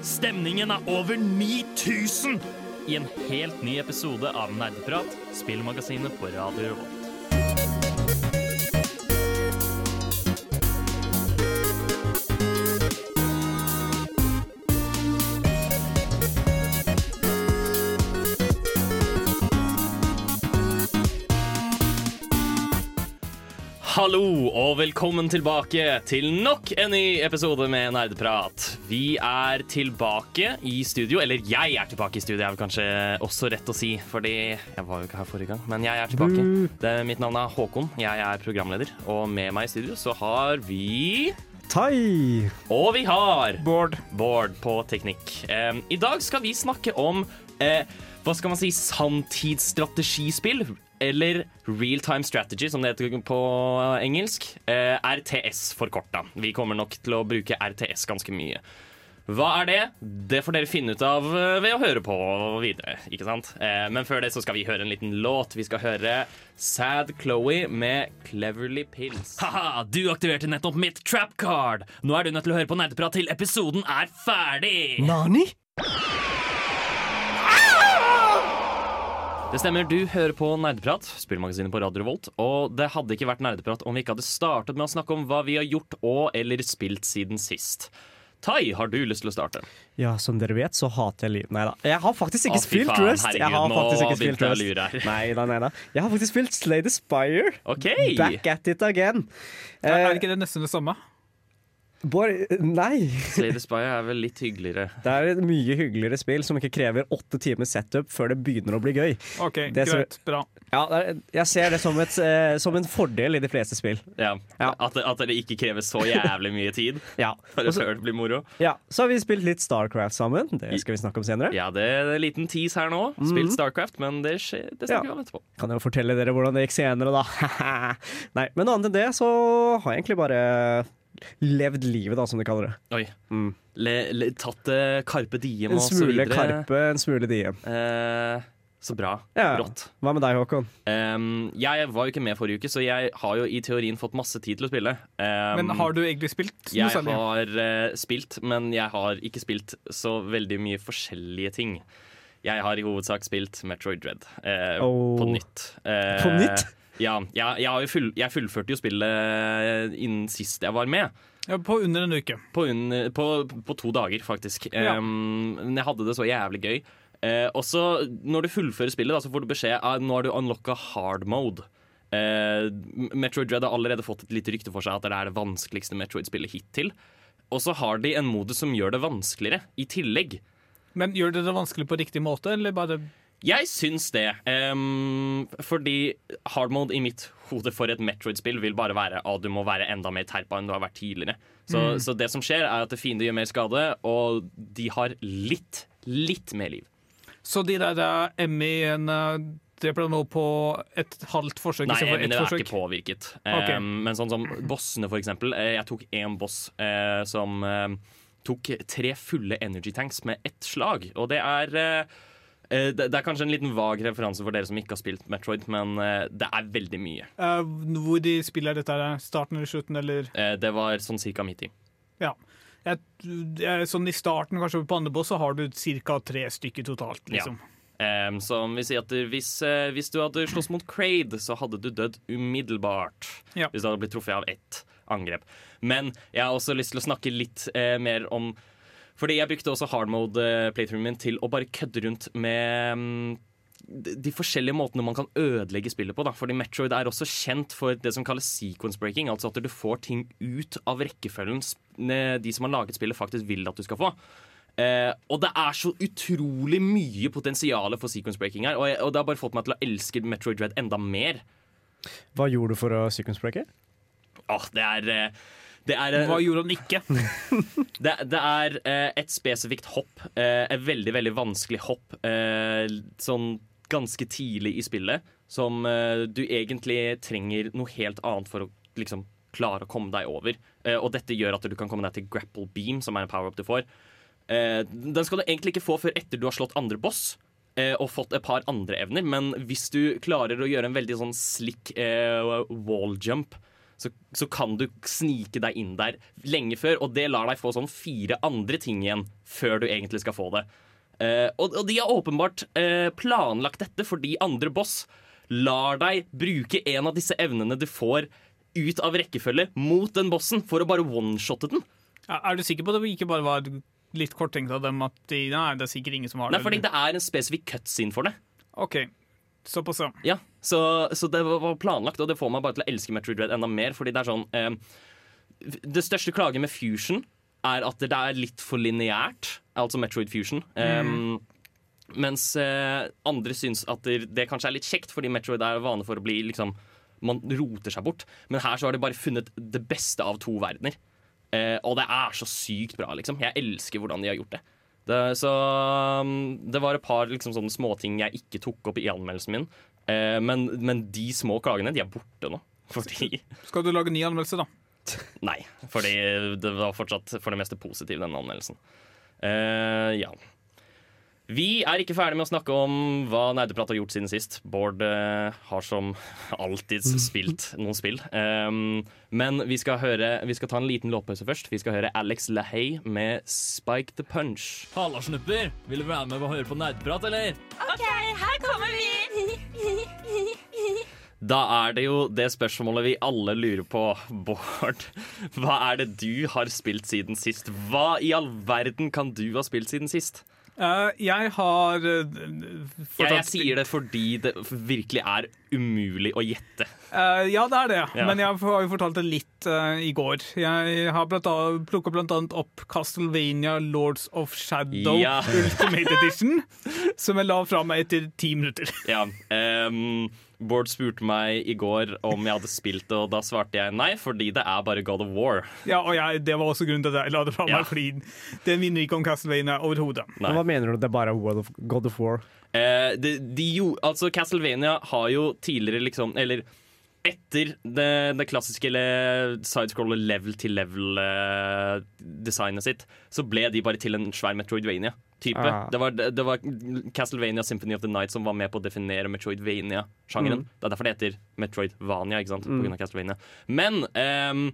Stemningen er over 9000 i en helt ny episode av Nerdeprat, spillmagasinet på Radio Revolt. Hallo og velkommen tilbake til nok en ny episode med Nerdeprat. Vi er tilbake i studio, eller jeg er tilbake i studio, er vel kanskje også rett å si, fordi jeg var jo ikke her forrige gang, men jeg er tilbake. Det, mitt navn er Håkon, jeg er programleder, og med meg i studio så har vi Tai! Og vi har Bård. Bård på teknikk. Um, I dag skal vi snakke om uh, hva skal man si, sanntidsstrategispill. Eller real time strategy, som det heter på engelsk. Eh, RTS forkorta. Vi kommer nok til å bruke RTS ganske mye. Hva er det? Det får dere finne ut av eh, ved å høre på videre. ikke sant? Eh, men før det så skal vi høre en liten låt. Vi skal høre Sad Chloé med Cleverly Pills. Haha, du aktiverte nettopp mitt trap card! Nå er du nødt til å høre på Nerdeprat til episoden er ferdig! Nani? Det stemmer, du hører på Nerdeprat, spillmagasinet på Radio Revolt. Og det hadde ikke vært Nerdeprat om vi ikke hadde startet med å snakke om hva vi har gjort og eller spilt siden sist. Tai, har du lyst til å starte? Ja, som dere vet, så hater jeg liv. Nei da. Jeg har faktisk ikke Å, fy spilt faen, Rust. herregud, Jeg har nå faktisk ikke spilt begynte jeg å lure her. Nei da, nei da. Jeg har faktisk spilt Slay the Spire. OK! Back at it again. Er Eh, det ikke det nesten det samme? Bård, nei. Slay the Spy er vel litt hyggeligere. Det er et mye hyggeligere spill som ikke krever åtte timer setup før det begynner å bli gøy. OK, Det som- greit. Bra. Ja, Jeg ser det som, et, eh, som en fordel i de fleste spill. Ja. Ja. At, det- at det ikke krever så jævlig mye tid Ja. før Og så- før det blir moro. ja. Så har vi spilt litt Starcraft sammen. Det skal vi snakke om senere. Ja, det er en liten tease her nå. Spilt Starcraft, men det, skjer, det snakker Mhm. Ja. vi om etterpå. Kan jeg jo fortelle dere hvordan det gikk senere, da. Nei, men annet enn det så har jeg egentlig bare levd livet, da, som de kaller det. Oi. Mm. Le, le, tatt eh, Karpe Diem og så videre. En smule. Karpe, en smule Diem. Eh, så bra. Ja. Rått. Hva med deg, Håkon? Um, jeg var jo ikke med forrige uke, så jeg har jo i teorien fått masse tid til å spille. Um, Men har du egentlig spilt Jeg særlig? har uh, spilt, men jeg har ikke spilt så veldig mye forskjellige ting. Jeg har i hovedsak spilt Metroid Dread uh, Oh. på nytt. Uh, På nytt? Ja. Jeg, jeg, full, jeg fullførte jo spillet innen sist jeg var med. Ja, på under en uke. På, under, på, på to dager, faktisk. Ja. Um, men jeg hadde det så jævlig gøy. Og så, når du fullfører spillet, da, så får du beskjed at nå har du unlocka hard mode. Uh, Metroid Dread har allerede fått et lite rykte for seg at det er det vanskeligste Metroid-spillet hittil. Og så har de en modus som gjør det vanskeligere, i tillegg. Men gjør det det vanskelig på riktig måte, eller bare Jeg syns det. Um, fordi hard mode i mitt hode for et Metroid-spill vil bare være at du må være enda mer terpa enn du har vært tidligere. Så, så det som skjer, er at fiender gjør mer skade, og de har litt, litt mer liv. Så de der uh, MI-ene dreper deg nå på et halvt forsøk Nei, for Emmy forsøk. det er ikke påvirket. Okay. Um, men sånn som bossene, for eksempel. Eh, Jeg tok én boss uh, som uh, tok tre fulle energy tanks med ett slag. Og det er eh, eh, det det er kanskje en liten vag referanse for dere som ikke har spilt Metroid, men eh, det er veldig mye. Uh, hvor de spiller dette, starten eller slutten, eller Uh, Det var sånn cirka midt i. Ja. Jeg, jeg, sånn I starten, kanskje på andre boss, så har du ca. tre stykker totalt. liksom. Ehm, som vil si at hvis, uh, hvis du hadde slåss mot Crade, så hadde du dødd umiddelbart. Ja. Hvis du hadde blitt truffet av ett angrep. Men jeg har også lyst til å snakke litt eh, mer om Fordi jeg brukte også hard mode-playthroughen min til å bare kødde rundt med mm, de de forskjellige måtene man kan ødelegge spillet på. Da. Fordi Metroid er også kjent for det som kalles sequence breaking. Altså at du får ting ut av rekkefølgen de som har laget spillet, faktisk vil at du skal få. Eh, og det er så utrolig mye potensial for sequence breaking her. Og, jeg, og det har bare fått meg til å elske Metroid Dread enda mer. Hva gjorde du for å sequence breake? Åh, det er eh, det er, eh, Hva gjorde han ikke? det, det er eh, et spesifikt hopp. eh, et veldig, veldig vanskelig hopp. sånn ganske tidlig i spillet. Som du egentlig trenger noe helt annet for å liksom klare å komme deg over. Og dette gjør at du kan komme deg til grapple beam, som er en power-up du får. Den skal du egentlig ikke få før etter du har slått andre boss. Og fått et par andre evner, men hvis du klarer å gjøre en veldig sånn slick wall jump, så, så kan du snike deg inn der lenge før, og det lar deg få sånn fire andre ting igjen før du egentlig skal få det. Eh, og, og de har åpenbart eh, planlagt dette fordi andre boss lar deg bruke en av disse evnene du får ut av rekkefølge mot den bossen for å bare one-shotte den. Ja, Er du sikker på at det ikke bare var litt korttenkt av dem at de, Nei, det er sikkert ingen som har Nei, det. fordi eller? det er en spesifikk cutscene for det. OK. Såpass, ja. Ja, så, så det var planlagt, og det får meg bare til å elske Metroid Dread enda mer. Fordi det er sånn eh, Det største klaget med Fusion er at det er litt for lineært, altså Metroid Fusion. Um, mens eh, andre syns at det, det kanskje er litt kjekt, fordi Metroid er vane for å bli liksom Man roter seg bort. Men her så har de bare funnet det beste av to verdener. Eh, og det er så sykt bra, liksom. Jeg elsker hvordan de har gjort det. Det, så um, det var et par liksom, sånne småting jeg ikke tok opp i anmeldelsen min. Eh, men, men de små klagene, de er borte nå. Fordi Skal du lage ny anmeldelse, da? Nei. Fordi det var fortsatt for det meste positiv, denne anmeldelsen. Eh, ja. Vi er ikke ferdig med å snakke om hva Nerdeprat har gjort siden sist. Bård eh, har som alltid spilt noen spill. Um, men vi skal, høre, vi skal ta en liten låtpause først. Vi skal høre Alex LaHaye med 'Spike the Punch'. Halla, snupper! Vil du være med og høre på Nerdeprat, eller? OK, her kommer vi! Da er det jo det spørsmålet vi alle lurer på, Bård. Hva er det du har spilt siden sist? Hva i all verden kan du ha spilt siden sist? Eh, jeg har uh, Jeg, fortsatt jeg sier det fordi det virkelig er umulig å gjette. Uh, ja, det er det. Ja. Men jeg har jo fortalt det litt eh, i går. Jeg har plukka annet opp Castlevania Lords of Shadow Ja. Ultimate Edition, som jeg la fra meg etter ti minutter. Ja, ehm, Bård spurte meg i går om jeg hadde spilt det, og da svarte jeg nei, fordi det er bare God of War. Ja, og jeg, Det var også grunnen til at jeg la det fra meg, Ja. fordi den vinner ikke om Castlevania overhodet. Men Hva mener du? Det er bare World God of War? Eh, de, de jo, altså Castlevania har jo tidligere liksom Eller etter det, det klassiske sidescroller level til level-designet sitt, så ble de bare til en svær Metroidvania-type. Ah. Det, var, det var Castlevania Symphony of the Night som var med på å definere Metroidvania-sjangeren. Det er derfor det heter Metroidvania, ikke sant? På grunn av Castlevania. Men um,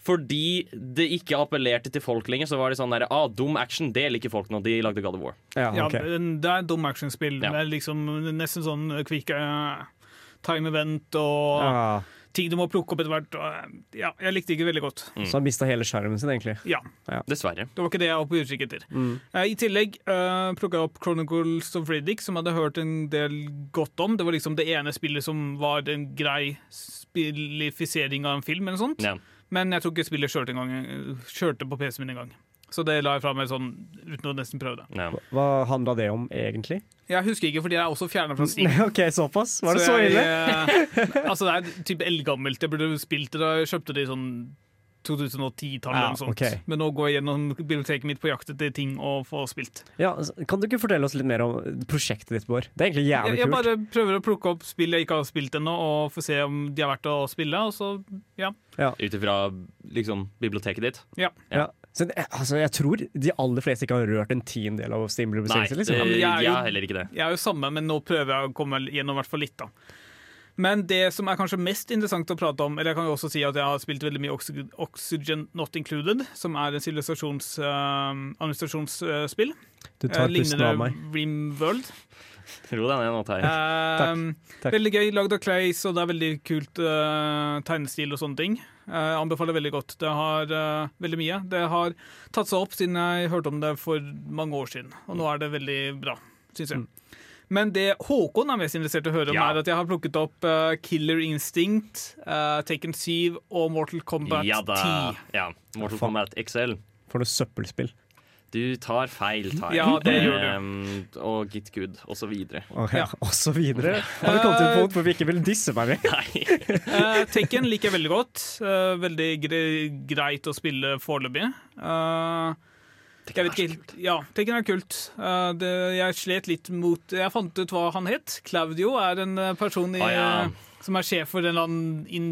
fordi det ikke appellerte til folk lenger, så var det sånn der, ah, dum action, det liker folk når de lagde God of War. Ja, Ja, Det er et dum actionspill Ja. er liksom nesten sånn quick eh, time event og Ja, ting du må plukke opp etter hvert. og, eh, Ja, jeg likte det ikke veldig godt. så han mista hele skjermen sin, egentlig. Ja, Dessverre. Det var ikke det jeg var på utkikk etter. Eh, I tillegg uh, plukka jeg opp Chronicles of Riddick, som jeg hadde hørt en del godt om. Det var liksom det ene spillet som var en grei spillifisering av en film. eller noe sånt. Ja. Men jeg tror ikke spillet kjørte, en gang, eh, kjørte på PC-en min engang. Så det la jeg fra meg sånn uten å nesten prøve det. Ja. Hva handla det om, egentlig? Jeg husker ikke, fordi jeg er også fjerna fra Steam. OK, såpass? Var det så jeg, ille? eh, altså Det er typ eldgammelt. Jeg burde spilt det da jeg kjøpte det i sånn 2010-tallet. Ja, eller sånt. ok. Men nå går jeg gjennom biblioteket mitt på jakt etter ting å få spilt. Ja, altså, kan du ikke fortelle oss litt mer om prosjektet ditt, Bård? Det er egentlig jævlig kult. jeg kult. bare prøver å plukke opp spill jeg ikke har spilt ennå, og få se om de er verdt å spille. Og så, ja. Ut ifra liksom, biblioteket ditt. Ja. Ja. Så, altså, jeg tror de aller fleste ikke har rørt en tiendedel av Nei, Steam-biblioteket. Liksom. det, jeg er jo- heller ikke det. Jeg er jo samme, men nå prøver jeg å komme gjennom hvert fall litt. da. Men det som er kanskje mest interessant å prate om, eller jeg kan jo også si at jeg har spilt veldig mye Oxy- Oxygen Not Included, som er en sivilisasjonsadministrasjonsspill. uh, administrasjonsspill. Du tar Eh, pusten av meg. Rimworld. Ro deg ned nå, Terje. Uh, Takk. Veldig gøy, lagd av Clays, og det er veldig kult uh, tegnestil og sånne ting. Eh, anbefaler veldig godt. Det har uh, veldig mye. Det har tatt seg opp siden jeg hørte om det for mange år siden, og nå er det veldig bra, syns jeg. Men det Håkon er mest interessert i å høre om, Ja. er at jeg har plukket opp uh, Killer Instinct, uh, Taken 7 og Mortal Kombat Ja 10. Ja. Mortal Kombat XL. For noe søppelspill. Du tar feil, Terje. Ja, det gjør du. Ehm, og Git Good, og så videre. Og, Ja. og så videre. Har vi kommet til et punkt hvor vi ikke vil disse meg mer? Nei. Eh, Tekken liker jeg veldig godt. Uh, veldig gre greit å spille foreløpig. Uh, vet ikke Ja, Tekken er kult. Uh, det, jeg slet litt mot Jeg fant ut hva han het. Claudio er en eh, person i, Å, ja. eh, som er sjef for en eller annen in,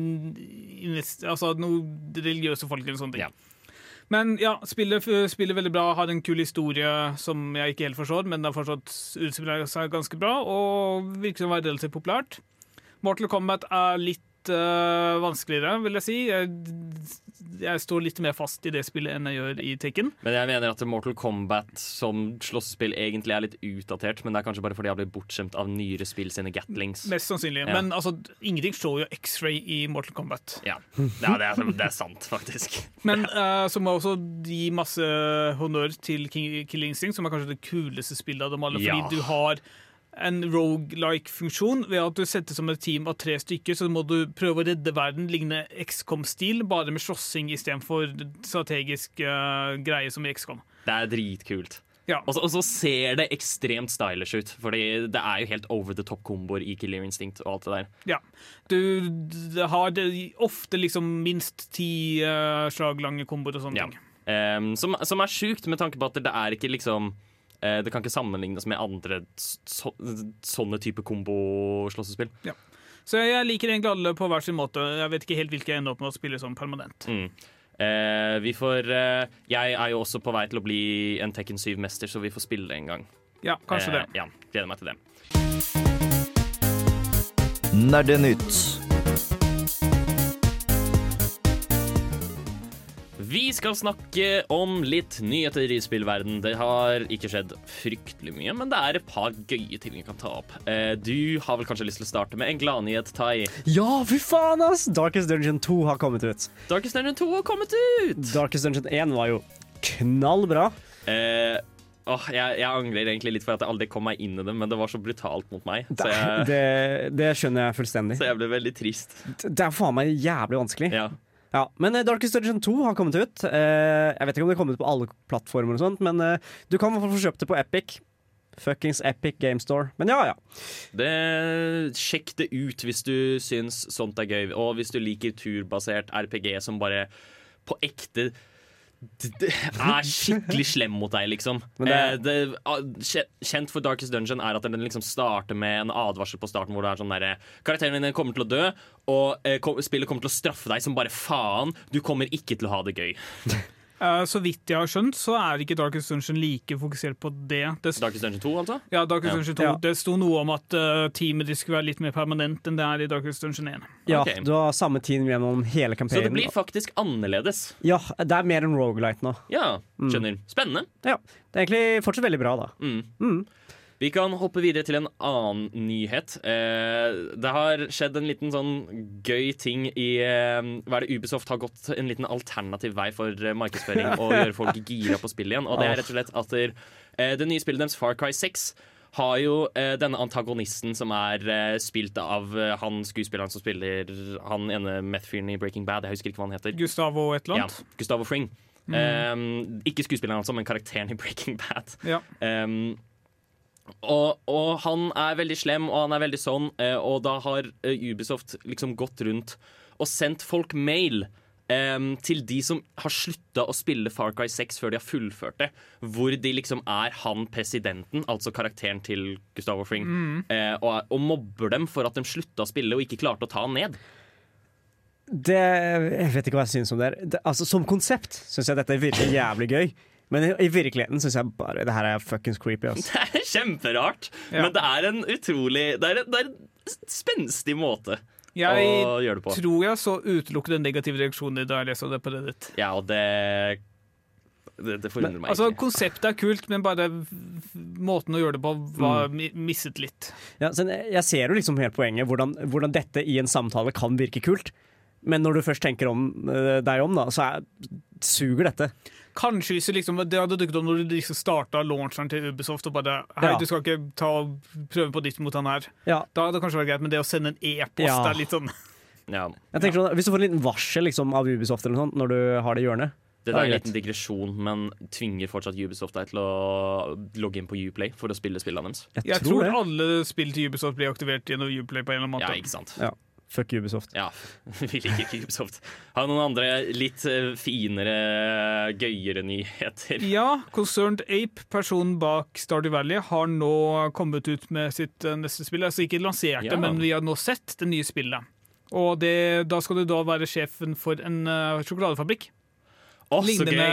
in, Altså noe religiøse folk eller sånne ting. Ja. Men ja, spiller, spiller veldig bra, har en kul historie som jeg ikke helt forstår, men det har fortsatt utspiller seg ganske bra, og virker som å være relativt populært. Mortal Kombat er litt litt eh, vanskeligere, vil jeg si. Jeg, jeg står litt mer fast i det spillet enn jeg gjør i Tekken. Men jeg mener at Mortal Kombat som slåssspill egentlig er litt utdatert, men det er kanskje bare fordi jeg har blitt bortskjemt av nyere spill sine gatlings. Mest sannsynlig. Ja. Men altså, ingenting slår jo X-ray i Mortal Kombat. Ja, ja det, er, det er sant, faktisk. Men uh, så må jeg også gi masse honnør til King, Killing Sting, som er kanskje det kuleste spillet av dem alle. Ja. Fordi du har en rogue-like-funksjon. Ved at du setter som et team av tre stykker, så må du prøve å redde verden, ligne XCOM-stil, bare med slåssing istedenfor strategisk uh, greie som i XCOM. Det er dritkult. Ja. Og så, ser det ekstremt stylish ut, Fordi det er jo helt over the top-komboer i Killer Instinct og alt det der. Ja. Du har det, ofte liksom minst ti uh, slag lange komboer og sånne Ja. ting. Um, som, som er sjukt, med tanke på at det er ikke liksom eh, Det kan ikke sammenlignes med andre så, sånne type kombo-slåssespill. Så jeg liker egentlig alle på hver sin måte. Jeg vet ikke helt hvilke jeg ender opp med å spille som permanent. Mm. Eh, vi får eh, Jeg er jo også på vei til å bli en Tekken 7-mester, så vi får spille det en gang. Ja, kanskje det. Eh, ja, gleder meg til det. Nerdenytt. Vi skal snakke om litt nyheter i spillverden. Det har ikke skjedd fryktelig mye, men det er et par gøye ting vi kan ta opp. Eh, du har vel kanskje lyst til å starte med en gladnyhet, Tai. Ja, fy faen, ass! Darkest Dungeon 2 har kommet ut. Darkest Dungeon 2 har kommet ut! Darkest Dungeon 1 var jo knallbra. Eh, Oh, jeg, jeg angrer egentlig litt for at jeg aldri kom meg inn i det, men det var så brutalt mot meg. Så Det, jeg, det, det skjønner jeg fullstendig. så jeg ble veldig trist. Det er faen meg jævlig vanskelig. Ja. Ja, men eh, Darkest Dungeon 2 har kommet ut. Eh, jeg vet ikke om det har kommet på alle plattformer, og sånt, men eh, du kan få kjøpt det på Epic. Fuckings Epic Game Store. Men ja, ja. Det, sjekk det ut hvis du syns sånt er gøy, og hvis du liker turbasert RPG som bare på ekte er skikkelig slem mot deg, liksom. Det- Eh, det, ah, kjent for Darkest Dungeon er at den liksom starter med en advarsel på starten hvor det er sånn derre Karakteren din kommer til å dø, og eh, kom, spillet kommer til å straffe deg som bare faen. Du kommer ikke til å ha det gøy. Eh, så vidt jeg har skjønt, så er ikke Darkest Dungeon like fokusert på det. det Darkest Dungeon 2, altså? ja, Darkest Ja. Dungeon 2. Ja. Det sto noe om at uh, teamet ditt skulle være litt mer permanent enn det er i Darkest Dungeon 1. ja okay. Du har samme team gjennom hele Så det blir faktisk annerledes. Ja, det er mer enn Rogalight nå. Ja, skjønner. Spennende. Ja, Det er egentlig fortsatt veldig bra, da. Mm. Mm. Vi kan hoppe videre til en annen nyhet. Eh, det har skjedd en liten sånn gøy ting i eh, Hva er det Ubisoft har gått en liten alternativ vei for eh, markedsføring og gjøre folk gira på spill igjen. Og det er rett og slett at eh, det nye spillet deres, Far Cry 6, har jo eh, denne antagonisten som er eh, spilt av eh, han skuespilleren som spiller han ene meth-fyren i Breaking Bad. Jeg husker ikke hva han heter. Gustavo et eller Ja, annet. Gustavo Fring. Eh, ikke skuespilleren, altså, men karakteren i Breaking Bad. Ja. Um, og, og han er veldig slem, og han er veldig sånn, eh, og da har eh, Ubisoft liksom gått rundt og sendt folk mail um, til de som har slutta å spille Far Cry 6 før de har fullført det. Hvor de liksom er han presidenten, altså karakteren til Gustavo Fring, eh, og, og mobber dem for at de slutta å spille og ikke klarte å ta han ned. Det, jeg vet ikke hva jeg syns om det. det altså, som konsept syns jeg dette virker jævlig gøy. Men i, i virkeligheten syns jeg bare det her er fuckings creepy. ass. Det er kjemperart, Ja. men det er en utrolig Det er, det er en spenstig måte Jeg å gjøre det på. tror jeg så utelukkende negative reaksjoner da jeg leste det på Reddit. Ja, og det Det, det forundrer meg Altså. Konseptet er kult, men bare måten å gjøre det på var mm. misset litt. Ja, jeg ser jo liksom helt poenget, hvordan, hvordan dette i en samtale kan virke kult. Men når du først tenker om eh, deg om, da, så er, suger dette. Kanskje hvis det, liksom, det hadde dukket opp når du liksom starta launcheren til Ubisoft og bare Hei, Ja. du skal ikke ta prøve på ditt mot han her. Ja, Da hadde det kanskje vært greit, men det å sende en e-post Ja. er litt sånn Ja. jeg tenker sånn, Hvis du får en liten varsel liksom, av Ubisoft eller noe sånt når du har det i hjørnet Det er en liten digresjon, men tvinger fortsatt Ubisoft deg til å logge inn på Uplay for å spille spillene deres. Jeg, Jeg tror, tror alle spill til Ubisoft blir aktivert gjennom Uplay på en eller annen måte. Ja, ikke sant? Ja. Fuck Ubisoft. Ja, vi liker ikke Ubisoft. Har du noen andre litt eh, finere, gøyere nyheter? Ja, Concerned Ape, personen bak Stardew Valley, har nå kommet ut med sitt eh, neste spill. Altså ikke lansert det, Ja. men vi har nå sett det nye spillet. Og det, da skal du da være sjefen for en eh, sjokoladefabrikk. Gøy! Lignende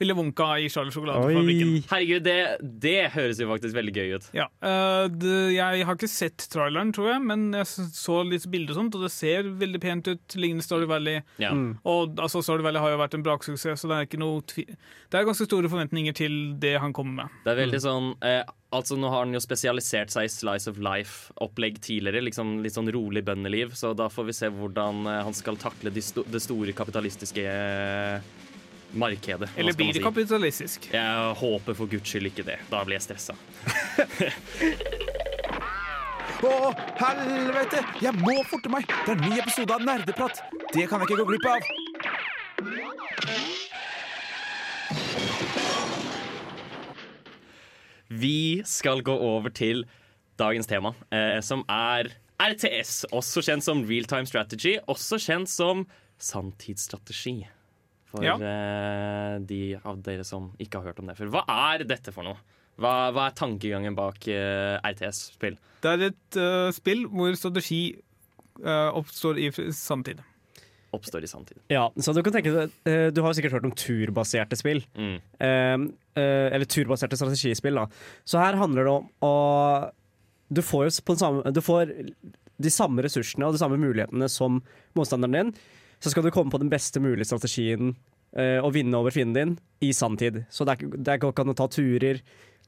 Ville Wonka i Charlie Sjokoladefabrikken. Herregud, det, det høres jo faktisk veldig gøy ut. Ja, uh, det, Jeg har ikke sett traileren, tror jeg, men jeg så litt bilder og sånt, og det ser veldig pent ut. Lignende Story Valley. Ja. Mm. Og altså, Story Valley har jo vært en braksuksess, så det er ikke noe tvi Det er ganske store forventninger til det han kommer med. Det er veldig sånn uh, Altså Nå har han jo spesialisert seg i Slice of Life-opplegg tidligere. Liksom Litt sånn rolig bøndeliv. Så da får vi se hvordan eh, han skal takle det store kapitalistiske markedet. Eller blir det si. kapitalistisk? Jeg håper for guds skyld ikke det. Da blir jeg stressa. Å, helvete! Jeg må forte meg! Det er en ny episode av Nerdeprat! Det kan jeg ikke gå glipp av! Vi skal gå over til dagens tema, eh, som er RTS. Også kjent som real time strategy. Også kjent som sanntidsstrategi. For Ja. uh, de av dere som ikke har hørt om det før. Hva er dette for noe? Hva, hva er tankegangen bak uh, RTS-spill? Det er et uh, spill hvor strategi eh, oppstår i samtid. Oppstår i samtid. Ja, så du kan tenke deg eh, Du har sikkert hørt om turbaserte spill. Mm. Eh, eh, eller turbaserte strategispill, da. Så her handler det om å Du får jo på den samme Du får de samme ressursene og de samme mulighetene som motstanderen din. Så skal du komme på den beste mulige strategien uh, og vinne over fienden din i sanntid. Så det, er, det går ikke an å ta turer,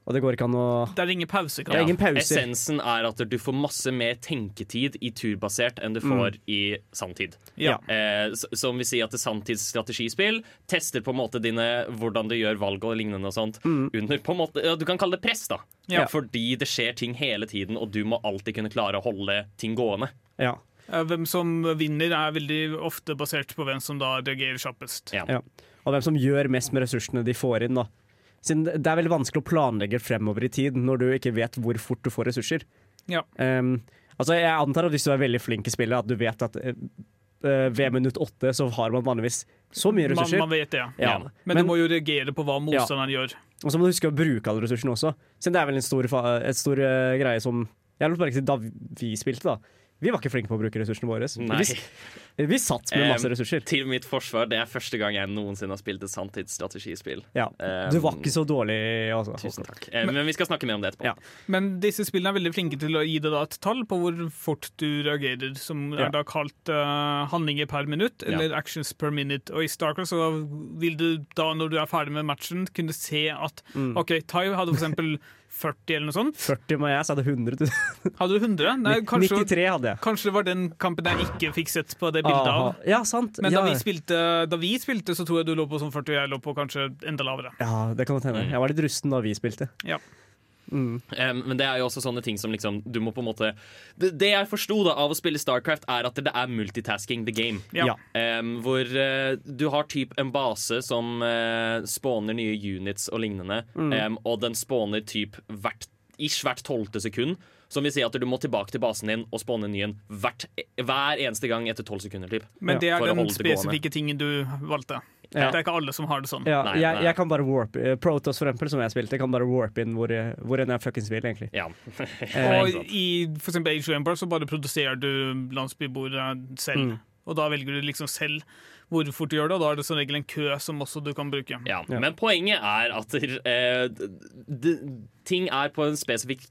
og det går ikke an å Det er ingen pause. Kan. Ja. ingen pauser. Essensen er at du får masse mer tenketid i turbasert enn du får i sanntid. Ja. Eh, som vi sier at det sanntidsstrategispill tester på en måte dine hvordan du gjør valg og lignende og sånt. Under på en måte, ja, Du kan kalle det press, da. Ja. Fordi det skjer ting hele tiden, og du må alltid kunne klare å holde ting gående. Ja. Eh, Hvem som vinner, er veldig ofte basert på hvem som da reagerer kjappest. Ja. Ja. Og hvem som gjør mest med ressursene de får inn. da. Siden det er veldig vanskelig å planlegge fremover i tid når du ikke vet hvor fort du får ressurser. Ja. Um, altså Jeg antar at hvis du er veldig flink i spillet, at du vet at eh, eh, ved minutt åtte så har man vanligvis så mye ressurser. man vet det, ja. ja. Men, du må jo reagere på hva motstanderen gjør. Og så må du huske å bruke alle ressursene også. Siden det er vel en stor, fa- et stor uh, greie som Jeg lot merke til da vi spilte, da. Vi var ikke flinke på å bruke ressursene våre. Nei. Vi, vi satt med masse ressurser. ressurser. Til mitt forsvar, det er første gang jeg noensinne har spilt et sanntidsstrategispill. Ja. Um, Du var ikke så dårlig, altså. Tusen takk. Eh, men vi skal snakke mer om det etterpå. Ja. Men disse spillene er veldig flinke til å gi deg da et tall på hvor fort du reagerer, som Ja. er da kalt uh, handlinger per minutt, eller actions per minute. Og i Starcraft så vil du da, når du er ferdig med matchen, kunne se at Mm. OK, Tai hadde for eksempel 40 eller noe sånt. 40 må jeg, så hadde 100 000. Hadde du 100? Nei, kanskje, 93 hadde jeg. kanskje det var den kampen jeg ikke fikk sett på det bildet Aha. av. Ja, sant. Men ja. da, vi spilte, da vi spilte, så tror jeg du lå på sånn 40, og jeg lå på kanskje enda lavere. Ja, det kan godt hende. Mm. Jeg var litt rusten da vi spilte. Ja. Mm. Um, men det er jo også sånne ting som liksom Du må på en måte Det, det jeg forsto av å spille Starcraft, er at det er multitasking the game. Ja. Um, hvor uh, du har typ en base som uh, spåner nye units og lignende, um, og den spåner typ hvert, ish hvert tolvte sekund. Som vil si at du må tilbake til basen din og spåne en ny en hver eneste gang etter tolv sekunder. Typ. Men det er den spesifikke tingen du valgte. Ja. Det er ikke alle som har det sånn. Ja, Nei, jeg, nei. jeg kan bare warp Protos, Protoss, for eksempel, som jeg spilte, kan bare warp inn hvor, jeg- hvor enn jeg fuckings vil, egentlig. Ja. Og i for eksempel Age of Empire så bare produserer du landsbyboere selv. Mm. Og da velger du liksom selv hvor fort du gjør det, og da er det som regel en kø som også du kan bruke. Ja, Ja. Men poenget er at eh, ting er på en spesifikk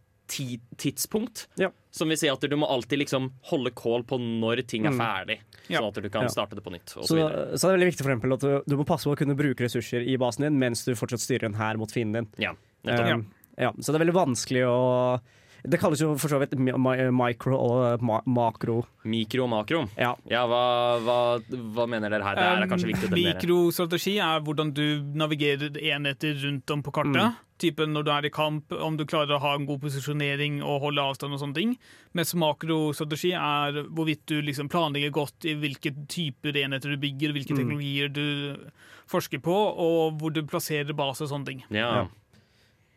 tidspunkt. Ja. Som vil si at du må alltid liksom holde kål på når ting er Mm. ferdig. Ja. Sånn at du kan Ja. starte det på nytt. Og Så, så så det er veldig viktig for eksempel, at du, du må passe på å kunne bruke ressurser i basen din mens du fortsatt styrer en hær mot fienden din. Ja. Um, ja, så det er veldig vanskelig å Det kalles jo for så vidt mi- mi- micro og ma makro. Mikro og makro. Ja. Ja, hva, hva, hva mener dere her? Det er kanskje viktig å. Mikrostrategi er hvordan du navigerer enheter rundt om på kartet. Mm. Typen når du er i kamp, om du klarer å ha en god posisjonering og holde avstand og sånne ting. Mens makrostrategi er hvorvidt du liksom planlegger godt i hvilke typer enheter du bygger, hvilke Mm. teknologier du forsker på, og hvor du plasserer base og sånne ting. Ja,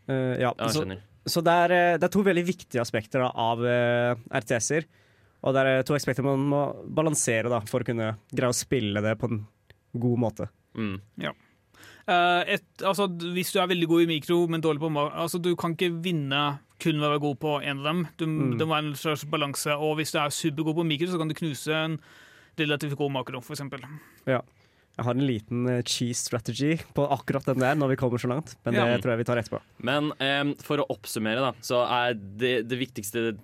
Uh, ja. ja, jeg Så, så det, er, eh, det er to veldig viktige aspekter da, av uh, RTS-er. Og det er to aspekter man må balansere da, for å kunne greie å spille det på en god måte. Mm. Eh, et, altså, hvis du er veldig god i mikro, men dårlig på altså, Du kan ikke vinne kun ved å være god på en av dem. Du, Mm. Det må være en slags balanse. Og hvis du er supergod på mikro, så kan du knuse en relativt god makro, f.eks. Jeg har en liten eh, cheese strategy på akkurat den der når vi kommer så langt, men Ja. det tror jeg vi tar etterpå. Men um, for å oppsummere, da, så er det, det viktigste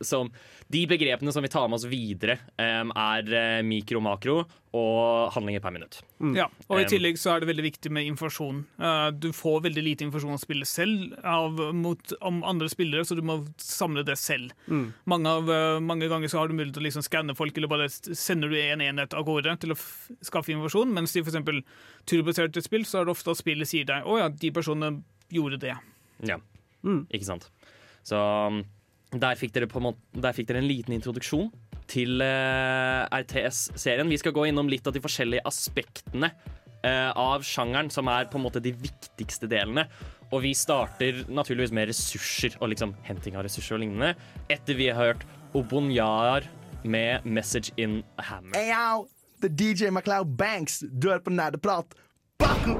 som De begrepene som vi tar med oss videre, um, er eh, mikro, makro og handlinger per minutt. Ja, og I tillegg så er det veldig viktig med informasjon. Uh, du får veldig lite informasjon å spille selv av, mot, om andre spillere, så du må samle det selv. Mange, av, uh, mange ganger så har du mulighet til å liksom skanne folk, eller bare sender du en enhet av gårde til å f skaffe informasjon, mens i f.eks. turbaserte spill så er det ofte at spillet sier deg å ja, de personene gjorde det. Ja, ikke sant. Så der fikk måte Der fikk dere en liten introduksjon til uh, RTS-serien. Vi skal gå innom litt av de forskjellige aspektene uh, av sjangeren, som er på en måte de viktigste delene. Og vi starter naturligvis med ressurser og liksom henting av ressurser og lignende. Etter vi har hørt Obonjar med 'Message in a Hammer'. Hey yo, er DJ MacLeod Banks. Du hører på Nerdeprat. Baku!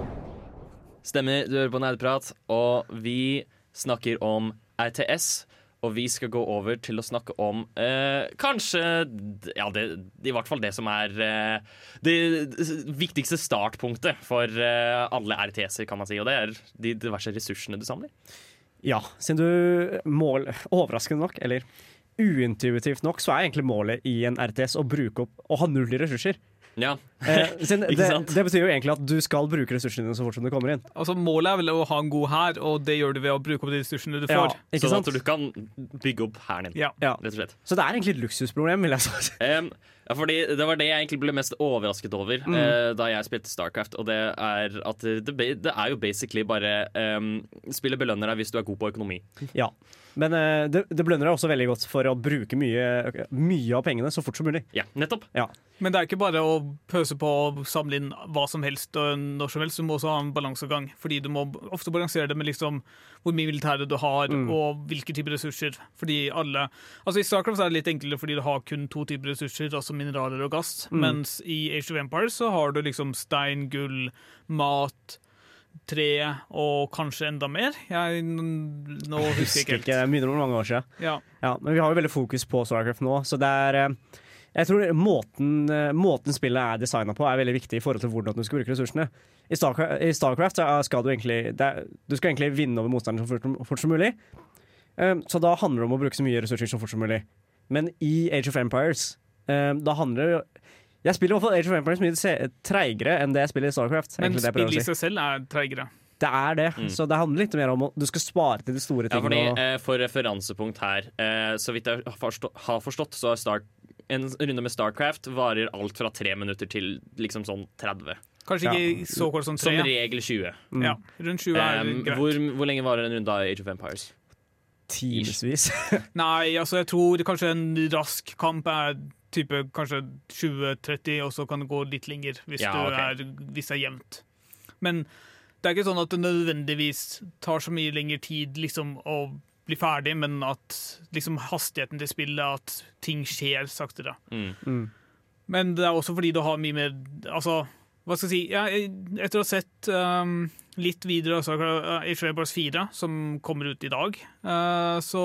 Stemmer, du hører på nerdeprat, og vi snakker om RTS. Og vi skal gå over til å snakke om eh, kanskje Ja, det, i hvert fall det som er eh, det viktigste startpunktet for eh, alle RTS-er, kan man si. Og det er de diverse ressursene du samler. Ja, siden du mål Overraskende nok, eller uintuitivt nok, så er egentlig målet i en RTS å bruke opp å ha null ressurser. Ja, Eh, det, det betyr jo egentlig at du skal bruke ressursene dine så fort som du kommer inn. Altså Målet er vel å ha en god hær, og det gjør du ved å bruke opp de ressursene du Ja, får. ikke Sånn sant? at du kan bygge opp hæren din, Ja. Ja. rett og slett. Så det er egentlig et luksusproblem, vil jeg si. Um, ja, fordi Det var det jeg egentlig ble mest overrasket over eh, da jeg spilte Starcraft. Og det er at det, det er jo basically bare um, Spillet belønner deg hvis du er god på økonomi. Ja. Men eh, det, det belønner deg også veldig godt for å bruke mye, mye av pengene så fort som mulig. Ja, nettopp. Ja. Men det er ikke bare å pøse på og samle inn hva som helst og når som helst. Du må også ha en balansegang. Fordi du må ofte balansere det med liksom hvor mye militære du har, og hvilke typer ressurser. Fordi alle Altså I Starcraft er det litt enklere fordi du har kun to typer ressurser, altså mineraler og gass. Mens i Age of Empires så har du liksom stein, gull, mat, tre og kanskje enda mer. Jeg nå husker jeg Husker ikke helt. det begynner å mange år siden. Ja. Ja, men vi har jo veldig fokus på Starcraft nå, så det er eh, Jeg tror måten, eh, måten spillet er designa på, er veldig viktig i forhold til hvordan du skal bruke ressursene. I Starcraft, i Starcraft skal du egentlig er, Du skal egentlig vinne over motstanderen så fort, fort som mulig. Um, Så da handler det om å bruke så mye ressurser så fort som mulig. Men i Age of Empires, um, da handler det Jeg spiller i hvert fall Age of Empires mye treigere enn det jeg spiller i Starcraft. Men spillet i seg selv er treigere. Det er det. Så det handler litt mer om at du skal spare til de store Ja, fordi tingene. og- eh, For referansepunkt her, eh, så vidt jeg har forstått, så er Star en runde med Starcraft varer alt fra tre minutter til liksom sånn 30. Kanskje ikke så kort som tre. Som regel 20. Ja, rundt 20 er Um, greit. hvor, hvor lenge varer en runde av Age of Empires? Timevis. Nei, altså jeg tror kanskje en rask kamp er type kanskje 20-30, og så kan det gå litt lenger hvis, Ja, okay. er, hvis det er jevnt. Men det er ikke sånn at det nødvendigvis tar så mye lengre tid liksom å bli ferdig, men at liksom hastigheten til spillet, at ting skjer saktere. Mm. Men det er også fordi du har mye mer Altså, hva skal jeg si ja, Etter å ha sett um, litt videre altså, uh, Age of Empires 4, som kommer ut i dag, uh, så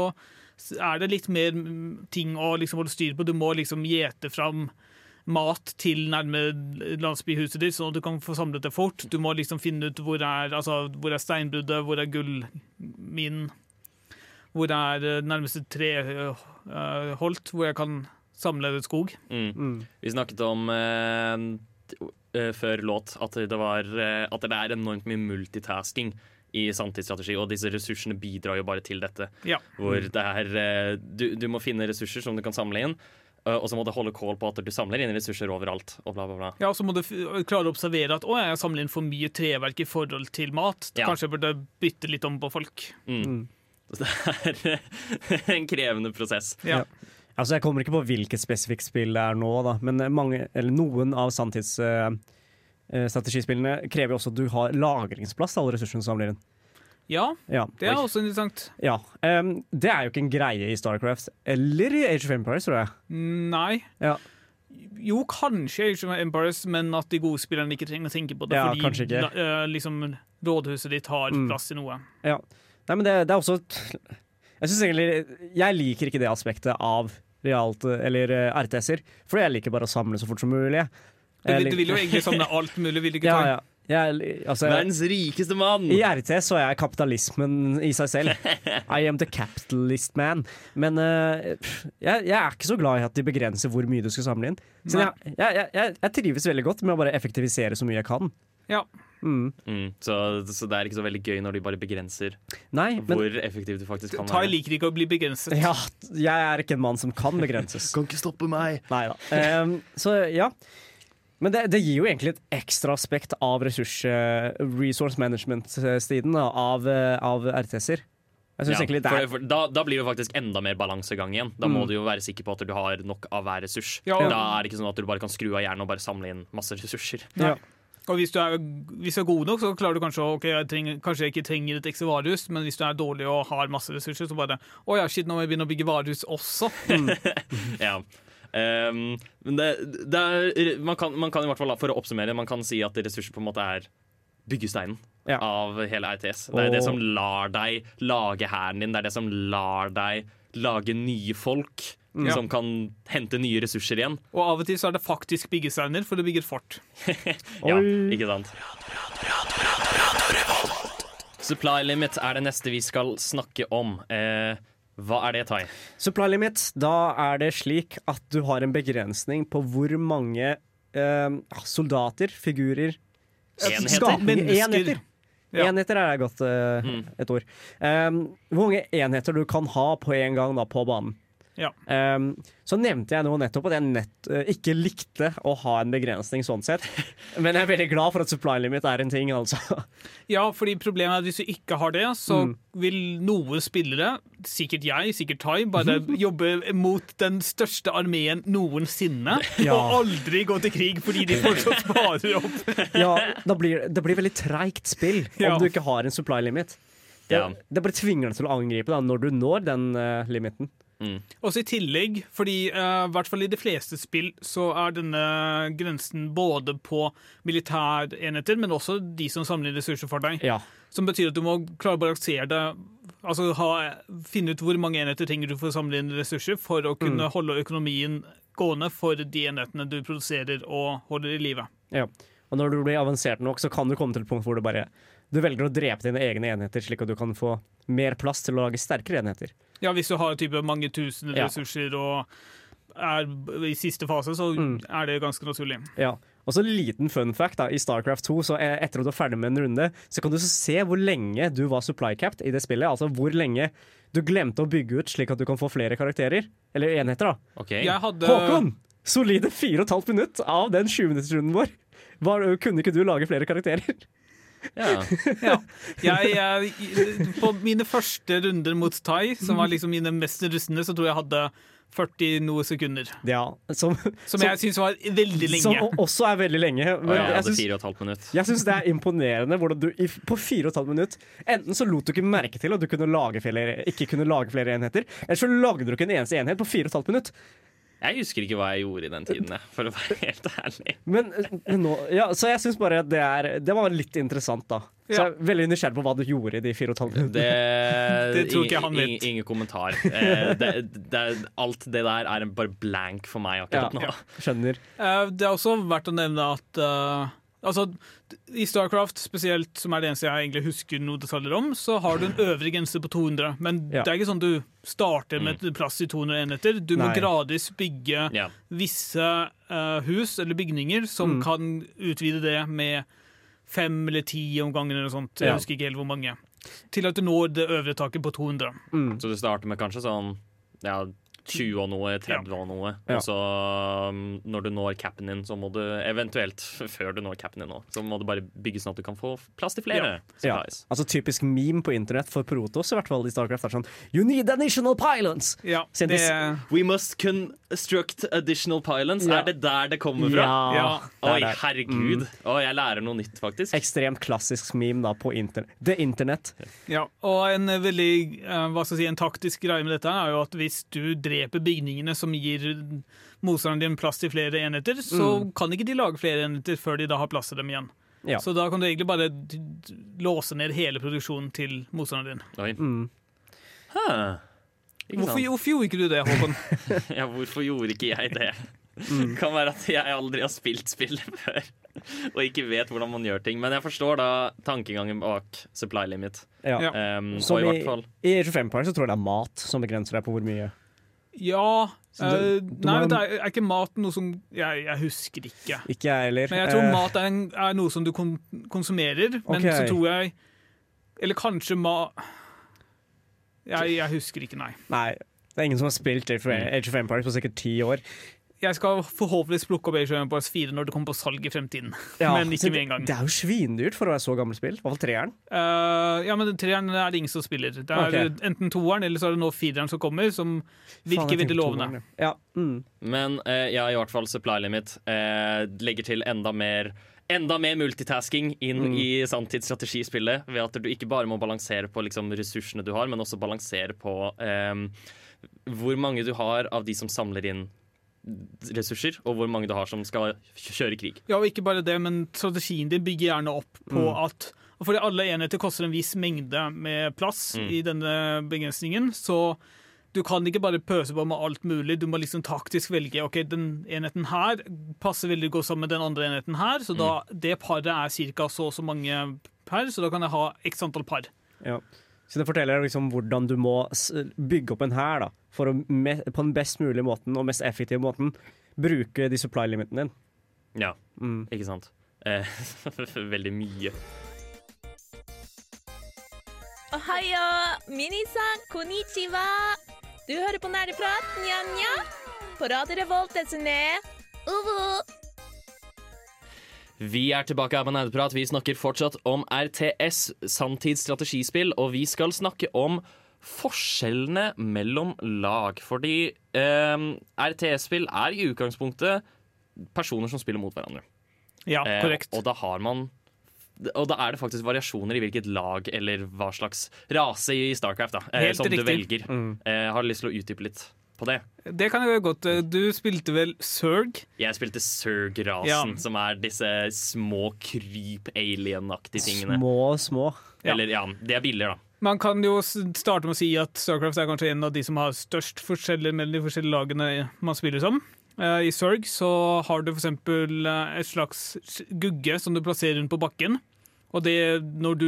er det litt mer mm, ting å liksom holde styr på. Du må liksom gjete fram mat til nærme landsbyhuset ditt, sånn at du kan få samlet det fort. Du må liksom finne ut hvor er, altså, hvor er steinbruddet, hvor er gullminen, hvor er eh, nærmeste treholt, hvor jeg kan samle skog. Mm. Vi snakket om eh, eh, før låt at det, var, eh, at det er enormt mye multitasking i sanntidsstrategi, og disse ressursene bidrar jo bare til dette. Ja. Hvor det er eh, du, du må finne ressurser som du kan samle inn, eh, og så må du holde kål på at du samler inn ressurser overalt. Og bla, bla, bla. Ja, og så må du klare å observere at å, jeg samler inn for mye treverk i forhold til mat. Ja. Kanskje jeg burde bytte litt om på folk. Mm. Så det er en krevende prosess. Ja. Altså, jeg kommer ikke på hvilket spesifikt spill det er nå, da, men mange, eller noen av sanntidsstrategispillene krever jo også at du har lagringsplass til alle ressursene du samler inn. ja, Ja. det er også interessant. ja. um, det er jo ikke en greie i Starcraft eller i Age of Empires, tror jeg. Nei. Ja. Jo, kanskje Age of Empires, men at de gode spillerne ikke trenger å tenke på det. Ja, fordi ikke. la- eh, liksom, rådhuset ditt har Mm. plass til noe. Ja. Nei, men det, det er også Jeg synes egentlig Jeg liker ikke det aspektet av realt, eller eh, RTS-er, for jeg liker bare å samle så fort som mulig. Du, du vil jo egentlig samle alt mulig, vil du ikke? Ja, ta? ja. Jeg, altså, Verdens rikeste mann! I RT så er jeg kapitalismen i seg selv. I am the capitalist man. Men uh, jeg, jeg er ikke så glad i at de begrenser hvor mye du skal samle inn. Så jeg, jeg, jeg, jeg trives veldig godt med å bare effektivisere så mye jeg kan. Ja. Mm. Mm, så, så det er ikke så veldig gøy når de bare begrenser Nei, men hvor effektiv du faktisk kan Tai være. liker ikke å bli begrenset. ja, jeg er ikke en mann som kan begrenses. Kan ikke stoppe meg. Nei da. Ehm, så ja. Men det, det gir jo egentlig et ekstra aspekt av ressurs, eh, resource management-siden av, eh, av RTS-er. Jeg synes Ja, egentlig det for, er for, da, da blir det faktisk enda mer balansegang igjen. Da må Mm. du jo være sikker på at du har nok av hver ressurs. Ja, Da er det ikke sånn at du bare kan skru av hjernen og bare samle inn masse ressurser. ja. Og hvis du, er, hvis du er god nok, så klarer du kanskje å ok, jeg trenger, Kanskje jeg ikke trenger et ekstra varehus, men hvis du er dårlig og har masse ressurser, så bare Å ja, shit, nå må jeg begynne å bygge varehus også. Ja. Um, men det, det er, man, kan, man kan i hvert fall, for å oppsummere, man kan si at ressurser på en måte er byggesteinen Ja. av hele RTS. Det er det som lar deg lage hæren din, det er det som lar deg lage nye folk. Mm. Som kan hente nye ressurser igjen. Og av og til så er det faktisk byggesteiner, for det bygger fort. Ja, ikke sant? Supply limit er det neste vi skal snakke om. Eh, hva er det, Tai? Supply limit, da er det slik at du har en begrensning på hvor mange eh, soldater, figurer Enheter? skapninger- Enheter. Ja. Enheter er godt eh, Mm. et ord. Um, hvor mange enheter du kan ha på en gang da, på banen. Ja. Um, så nevnte jeg nå nettopp at jeg nett, uh, ikke likte å ha en begrensning sånn sett. Men jeg er veldig glad for at supply limit er en ting, altså. Ja, fordi problemet er at hvis du ikke har det, så Mm. vil noen spillere, sikkert jeg, sikkert Tai, bare jobbe mot den største armeen noensinne, Ja. og aldri gå til krig fordi de fortsatt sparer opp. Ja, da blir, det blir veldig treigt spill Ja. om du ikke har en supply limit. Det, Ja. det bare tvinger deg til å angripe da, når du når den uh, limiten. Også i tillegg, fordi uh, i hvert fall i de fleste spill så er denne grensen både på militærenheter, men også de som samler ressurser for deg. Ja. Som betyr at du må klare å balansere det. Altså ha, finne ut hvor mange enheter trenger du for å samle inn ressurser for å kunne holde økonomien gående for de enhetene du produserer og holder i live. ja. Og når du blir avansert nok, så kan du komme til et punkt hvor du bare du velger å drepe dine egne enheter, slik at du kan få mer plass til å lage sterkere enheter. Ja, hvis du har type mange tusen Ja. ressurser og er i siste fase, så Mm. er det ganske naturlig. Ja. Og så en liten fun fact da, i Starcraft 2, så eh, etter at du er ferdig med en runde, så kan du så se hvor lenge du var supply capped i det spillet. Altså hvor lenge du glemte å bygge ut slik at du kan få flere karakterer. Eller enheter, da. Okay. Jeg hadde Håkon! Solide fire og et halvt minutt av den 20-minuttersrunden vår. Var, kunne ikke du lage flere karakterer? Ja. Ja. Jeg, jeg, på mine første runder mot Thai, som var liksom mine mest rustne, så tror jeg jeg hadde 40 noe sekunder. Ja, som, Som jeg syns var veldig lenge. Som også er veldig lenge. Men jeg jeg minutt. jeg syns det er imponerende hvordan du i, på fire og et halvt minutt Enten så lot du ikke merke til at du kunne lage flere, ikke kunne lage flere enheter, eller så lagde du ikke en eneste enhet på fire og et halvt minutt. Jeg husker ikke hva jeg gjorde i den tiden, for å være helt ærlig. Men, men nå, ja, så jeg syns bare at det, er, det var litt interessant, da. Så jeg er veldig nysgjerrig på hva du gjorde i de fire og et halvt minuttene. Det, Det tror ikke han ingen- vet. Ingen kommentar. Eh, det, det, alt det der er bare blank for meg Ja, akkurat nå. skjønner. Eh, Det er også verdt å nevne at eh, Altså, I Starcraft spesielt, som er det eneste jeg egentlig husker noe detaljer om, så har du en øvre grense på 200. Men Ja. det er ikke sånn du starter med et plass i 200 enheter. Du må Nei. gradvis bygge Ja. visse uh, hus eller bygninger som Mm. kan utvide det med fem eller ti om gangen eller noe sånt. Jeg Ja. husker ikke helt hvor mange. Til at du når det øvre taket på 200. Mm. Så du starter med kanskje sånn ja, 20 og noe, 30 og noe. Ja. Og så um, når du når capen din, så må du eventuelt, før du når capen din nå, så må du bare bygge sånn at du kan få plass til flere Ja. ja. Altså Typisk meme på internett for Protos i hvert fall i Starcraft er sånn You need additional pylons! Ja, det, We must construct additional pylons. Ja. Er det der det kommer fra? Ja, Oi, herregud. Å, jeg lærer noe nytt, faktisk. Ekstremt klassisk meme da på internett. The Internet. Ja, og en veldig eh, hva skal jeg si, en taktisk greie med dette er jo at hvis du dreper bygningene som gir motstanderen din plass til flere enheter, så kan ikke de lage flere enheter før de da har plass til dem igjen. Ja. Så da kan du egentlig bare låse ned hele produksjonen til motstanderen din. Oi. Mm. Huh. Hvorfor, hvorfor gjorde ikke du det, Håkon? Ja, hvorfor gjorde ikke jeg det? kan være at jeg aldri har spilt spillet før. Og ikke vet hvordan man gjør ting. Men jeg forstår da tankegangen bak supply limit. Ja. Um, Som og i i, hvert fall i Age of så tror jeg det er mat som begrenser deg på hvor mye. Ja det- du Nei, må- men er, er ikke mat noe som Jeg, jeg husker ikke. Ikke jeg heller. Men jeg tror uh, mat er, en, er noe som du kon konsumerer, men okay. så tror jeg Eller kanskje ma... Jeg, jeg husker ikke, nei. Nei, det er ingen som har spilt Age of Empires på sikkert ti år. Jeg skal forhåpentligvis plukke opp Age of Empires 4 når det kommer på salg i fremtiden. Men ikke med en gang. Det er jo svindyrt for å være så gammelt spill. I hvert fall treeren. Uh, ja, men treeren er det ingen som spiller. Det er okay. enten toeren eller så er det nå fireren som kommer, som virker veldig lovende. Ja. Mm. Men eh, ja, i hvert fall supply limit Uh, legger til enda mer Enda mer multitasking inn Mm. i sanntidsstrategispillet. Ved at du ikke bare må balansere på liksom, ressursene du har, men også balansere på um, hvor mange du har av de som samler inn ressurser, og hvor mange du har som skal kjøre krig. Ja, og ikke bare det, men strategien din bygger gjerne opp på Mm. at Fordi alle enheter koster en viss mengde med plass Mm. i denne begrensningen, så du kan ikke bare pøse på med alt mulig. Du må liksom taktisk velge ok, den enheten her passer veldig godt sammen med den andre enheten her, så da, det paret er ca. så og så mange per, så da kan jeg ha x antall par. Ja. Så det forteller liksom hvordan du må bygge opp en hær da, for å på den best mulige måten og mest effektive måten bruke de supply limitene din. Ja, Mm. ikke sant? Eh, veldig mye. Ohayo, minisan, konnichiwa. Du hører på Nerdeprat, nja-nja. På Radio Revolt, desune. Uvu. Vi er tilbake her på Nerdeprat. Vi snakker fortsatt om RTS, sanntidsstrategispill, og vi skal snakke om forskjellene mellom lag. Fordi eh, RTS-spill er i utgangspunktet personer som spiller mot hverandre. Ja, Eh, korrekt. og da har man og da er det faktisk variasjoner i hvilket lag eller hva slags rase i Starcraft da, eh, som du velger. Mm. Eh, har lyst til å utdype litt på det? Det kan jeg gjøre godt. Du spilte vel Zerg? Jeg spilte Zerg-rasen, Ja. som er disse små kryp-alien-aktige tingene. Små, små. Ja. Eller ja, de er billigere, da. Man kan jo starte med å si at Starcraft er kanskje en av de som har størst forskjeller mellom de forskjellige lagene man spiller som. Eh, I Zerg så har du f.eks. et slags gugge som du plasserer rundt på bakken. Og det når du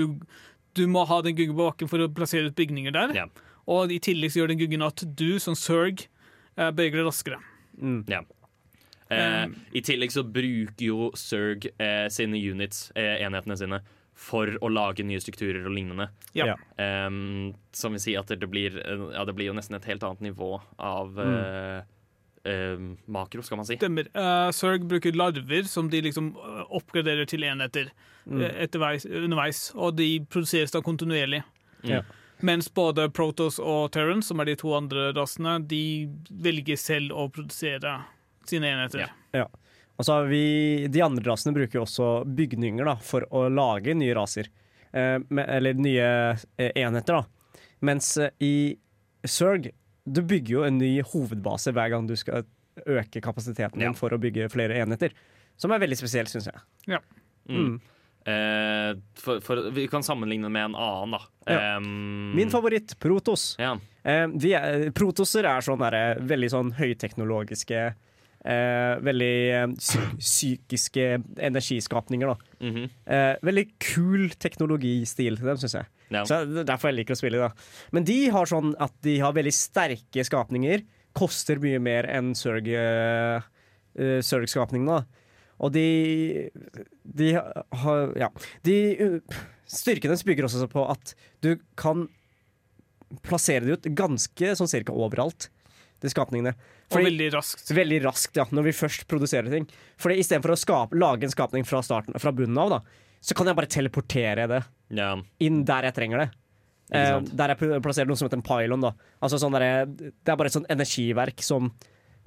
Du må ha den guggen på bakken for å plassere ut bygninger der. Ja. Og i tillegg så gjør den guggen at du som Zerg eh, beveger deg raskere. Ja. Eh, I tillegg så bruker jo Zerg eh, sine units, eh, enhetene sine, for å lage nye strukturer og lignende. Ja. Som vil si at det blir, ja, det blir jo nesten et helt annet nivå av mm. Uh, makro, skal man si. Stemmer. Uh, Zerg bruker larver som de liksom oppgraderer til enheter Mm. eh, underveis, og de produseres da kontinuerlig. Ja. Mens både Protos og Terran, som er de to andre rasene, de velger selv å produsere sine enheter. Ja. Og så har vi, De andre rasene bruker jo også bygninger da, for å lage nye raser. Eh, med, eller nye eh, enheter, da. Mens eh, i Zerg du bygger jo en ny hovedbase hver gang du skal øke kapasiteten din Ja. for å bygge flere enheter. Som er veldig spesielt, syns jeg. Ja. Mm. Eh, for, for, vi kan sammenligne med en annen, da. Ja. Um, Min favoritt, Protos. Ja. Eh, er, protoser er sånn der, veldig sånn høyteknologiske eh, Veldig eh, psy psykiske energiskapninger, da. mhm, Eh, veldig kul teknologistil til dem, syns jeg. ja. Så er Derfor jeg liker å spille, da. Men de har sånn at de har veldig sterke skapninger. Koster mye mer enn Sørg-skapningene. eh. Og de De har Ja. De, Styrkene bygger også på at du kan plassere det ut ganske sånn cirka overalt, de skapningene. Og veldig raskt. Veldig raskt, ja, når vi først produserer ting. Fordi Istedenfor å skape, lage en skapning fra, starten, fra bunnen av, da, så kan jeg bare teleportere det ja. inn der jeg trenger det. Eh, der jeg plasserer noe som heter en pylon. Da. Altså sånn der, det er bare et sånt energiverk som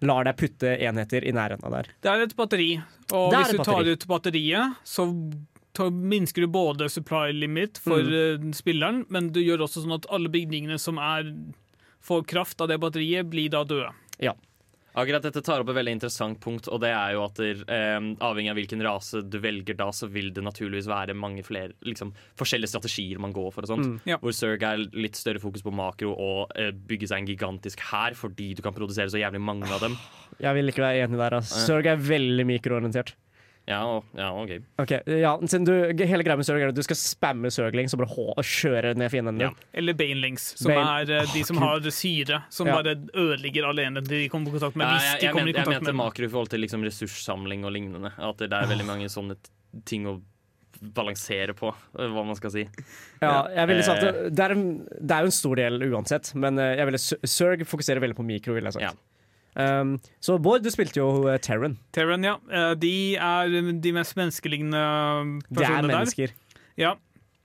lar deg putte enheter i nærheten av der. Det er et batteri, og hvis du tar ut batteriet, så minsker du både supply limit for Mm. eh, spilleren, men du gjør også sånn at alle bygningene som er får kraft av det batteriet, blir da døde. Akkurat dette tar opp et veldig interessant punkt, og det er jo at der, eh, avhengig av hvilken rase du velger da, så vil det naturligvis være mange flere liksom, forskjellige strategier man går for og sånt. Mm. Ja. Hvor Zerg er litt større fokus på makro og eh, bygge seg en gigantisk hær fordi du kan produsere så jævlig mange av dem. Jeg vil ikke være enig der. Altså. Zerg er veldig mikroorientert. Ja, ja OK. okay ja, siden du, Hele greia med søgling er at du skal spamme søgling og bare hå kjøre ned fienden din. Ja. Eller Banelings, som Bane- er uh, de som har syre, som Ja. bare ødelegger alene de kommer i kontakt med. Ja, hvis jeg, de jeg, kommer i kontakt med mente makro i forhold til liksom ressurssamling og lignende. At det er veldig mange sånne ting å balansere på, eh, hva man skal si. Ja, jeg ville sagt det, det er, en, det er jo en stor del uansett, men eh, jeg ville, Sørg fokuserer veldig på mikro, ville jeg sagt. Um, så Bård, du spilte jo uh, Terran. Terran, ja. Eh, De er de mest menneskelignende personene der. Det er mennesker. der. Ja.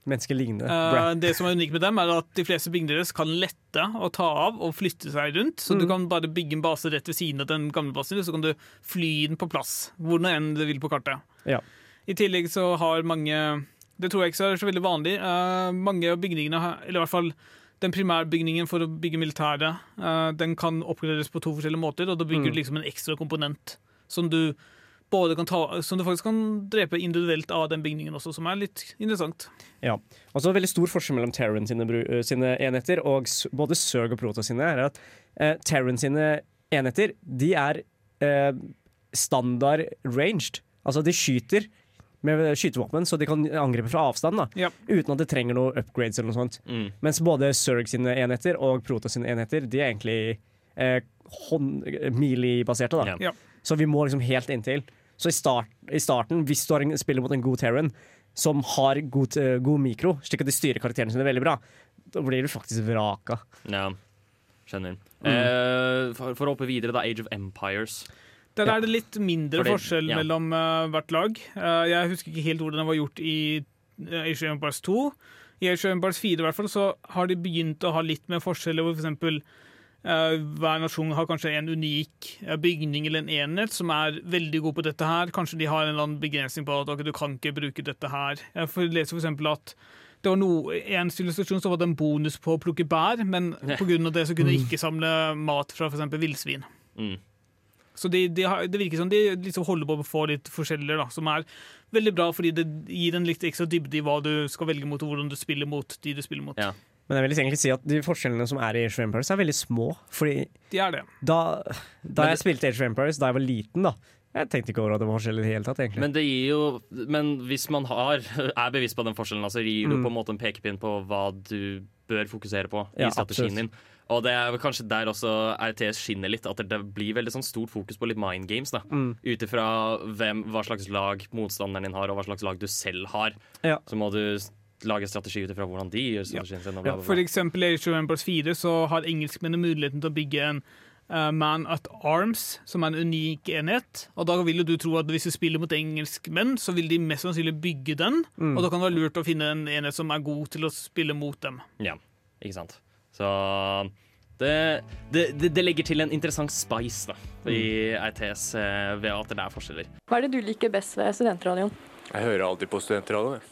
Menneskelignende. Uh, det som er unikt med dem, er at de fleste bygningene deres kan lette og ta av og flytte seg rundt. Så Mm. du kan bare bygge en base rett ved siden av den gamle basen, så kan du fly den på plass hvor nå enn du vil på kartet. Ja. I tillegg så har mange Det tror jeg ikke er så veldig vanlig. Uh, mange av bygningene, eller i hvert fall den primærbygningen for å bygge militæret, eh, den kan oppgraderes på to forskjellige måter, og da bygger Mm. du liksom en ekstra komponent som du både kan ta, som du faktisk kan drepe individuelt av den bygningen også, som er litt interessant. Ja. Og så veldig stor forskjell mellom Terran sine, uh, sine enheter og både Zerg og Protoss sine, er at uh, Terran sine enheter, de er eh, standard ranged. Altså, de skyter med skytevåpen, så de kan angripe fra avstand, da. Ja. Uten at det trenger noe upgrades eller noe sånt. Mm. Mens både Zerg sine enheter og Protas sine enheter, de er egentlig eh, da. Ja. Så vi må liksom helt inntil. Så i, start, i starten, hvis du har en, spiller mot en god Terran som har god, eh, god mikro, slik at de styrer karakterene sine veldig bra, da blir du faktisk vraka. Ja, skjønner. Mm. Eh, for, for å hoppe videre, da. Age of Empires. Der er det litt mindre Fordi- forskjell ja. mellom uh, hvert lag. Uh, jeg husker ikke helt hvordan det var gjort i uh, Age of Empires 2. I Age of Empires 4 i hvert fall, så har de begynt å ha litt mer forskjeller, hvor f.eks. Uh, hver nasjon har kanskje en unik eh, bygning eller en enhet som er veldig god på dette her. Kanskje de har en eller annen begrensning på at okay, du kan ikke bruke dette her. Jeg får lese for eksempel at det var noe, en sivilisasjon var det en bonus på å plukke bær, men pga. det så kunne de ikke samle mat fra f.eks. villsvin. Mm. Så de, de har, det virker som de liksom holder på å få litt forskjeller, da, som er veldig bra, fordi det gir en litt ekstra dybde i hva du skal velge mot, og hvordan du spiller mot de du spiller mot. Ja. Men jeg vil egentlig si at de forskjellene som er i Age of Empires, er veldig små. Fordi De er det. da, da jeg spilte Age of Empires da jeg var liten, da Jeg tenkte ikke over at det var forskjell i det hele tatt, egentlig. Men det gir jo Men hvis man har, er bevisst på den forskjellen, altså gir mm. jo Mm. på en måte en pekepinn på hva du bør fokusere på Ja, i strategien absolutt. din. Og det er kanskje der også RTS skinner litt, at det blir veldig sånn stort fokus på litt mind games. da Mm. Ut ifra hva slags lag motstanderen din har, og hva slags lag du selv har. Ja. Så må du lage strategi ut ifra hvordan de gjør strategien sin. Ja, for eksempel i Age of Empires 4 så har engelskmennene muligheten til å bygge en uh, Man at Arms, som er en unik enhet. Og da vil jo du tro at hvis du spiller mot engelskmenn, så vil de mest sannsynlig bygge den. Mm. Og da kan det være lurt å finne en enhet som er god til å spille mot dem. Ja, ikke sant. Så det, det, det, legger til en interessant spice da, i RTS eh, ved at det er forskjeller. Hva er det du liker best ved studentradioen? Jeg hører alltid på studentradioen.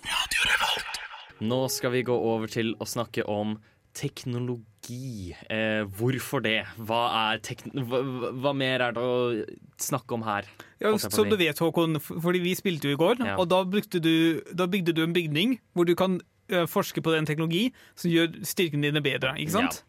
Nå skal vi gå over til å snakke om teknologi. Eh, hvorfor det? Hva, er tekn hva, hva mer er det å snakke om her? Ja, som du vet, Håkon, fordi vi spilte jo i går, Ja. og da, du, da bygde du en bygning hvor du kan forske på den teknologi som gjør styrkene dine bedre, ikke sant?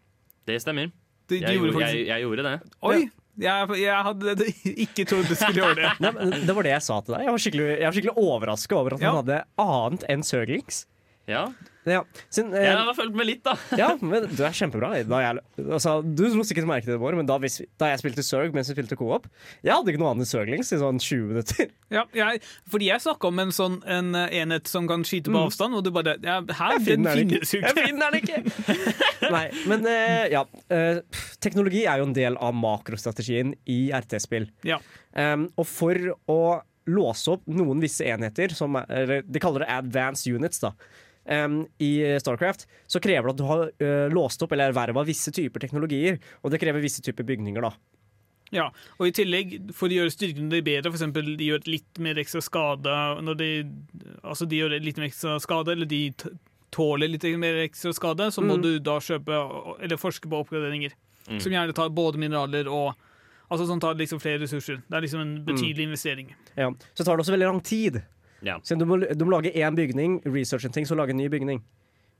Det stemmer. Du, du Jeg, gjorde faktisk... jeg, jeg gjorde det. Oi! Jeg, jeg hadde ikke trodd du skulle gjøre det. Nei, det var det jeg sa til deg. Jeg var skikkelig, jeg var skikkelig overraska over at Ja. han hadde annet enn Søglings. Ja, Ja, siden, eh, jeg har fulgt med litt, da. ja, men du er kjempebra. Da jeg, altså, du dro sikkert merke det, Bård, men da, hvis, da jeg spilte Sørg mens vi spilte co-op Jeg hadde ikke noe annet Sørglings i sånn 20 minutter. Ja, jeg, fordi jeg snakka om en sånn en eh, enhet som kan skyte på avstand, og du bare ja, Her, Jeg den finner den ikke. finnes Jeg finner den ikke! Nei, men eh, ja. eh, teknologi er jo en del av makrostrategien i RTS-spill. Ja. Um, og for å låse opp noen visse enheter, som er, de kaller det advanced units, da. Um, I Starcraft så krever det at du har uh, låst opp eller erverva visse typer teknologier. Og det krever visse typer bygninger, da. Ja, og i tillegg, for å gjøre styrkene dine bedre, eksempel de gjør litt mer ekstra skade når de Altså de gjør litt mer ekstra skade, eller de t- tåler litt mer ekstra skade, så må Mm. du da kjøpe eller forske på oppgraderinger. Mm. Som gjerne tar både mineraler og Altså som tar liksom flere ressurser. Det er liksom en betydelig investering. Ja. Så tar det også veldig lang tid. Ja. Så du må, du må lage én bygning, researche en ting, så lage en ny bygning.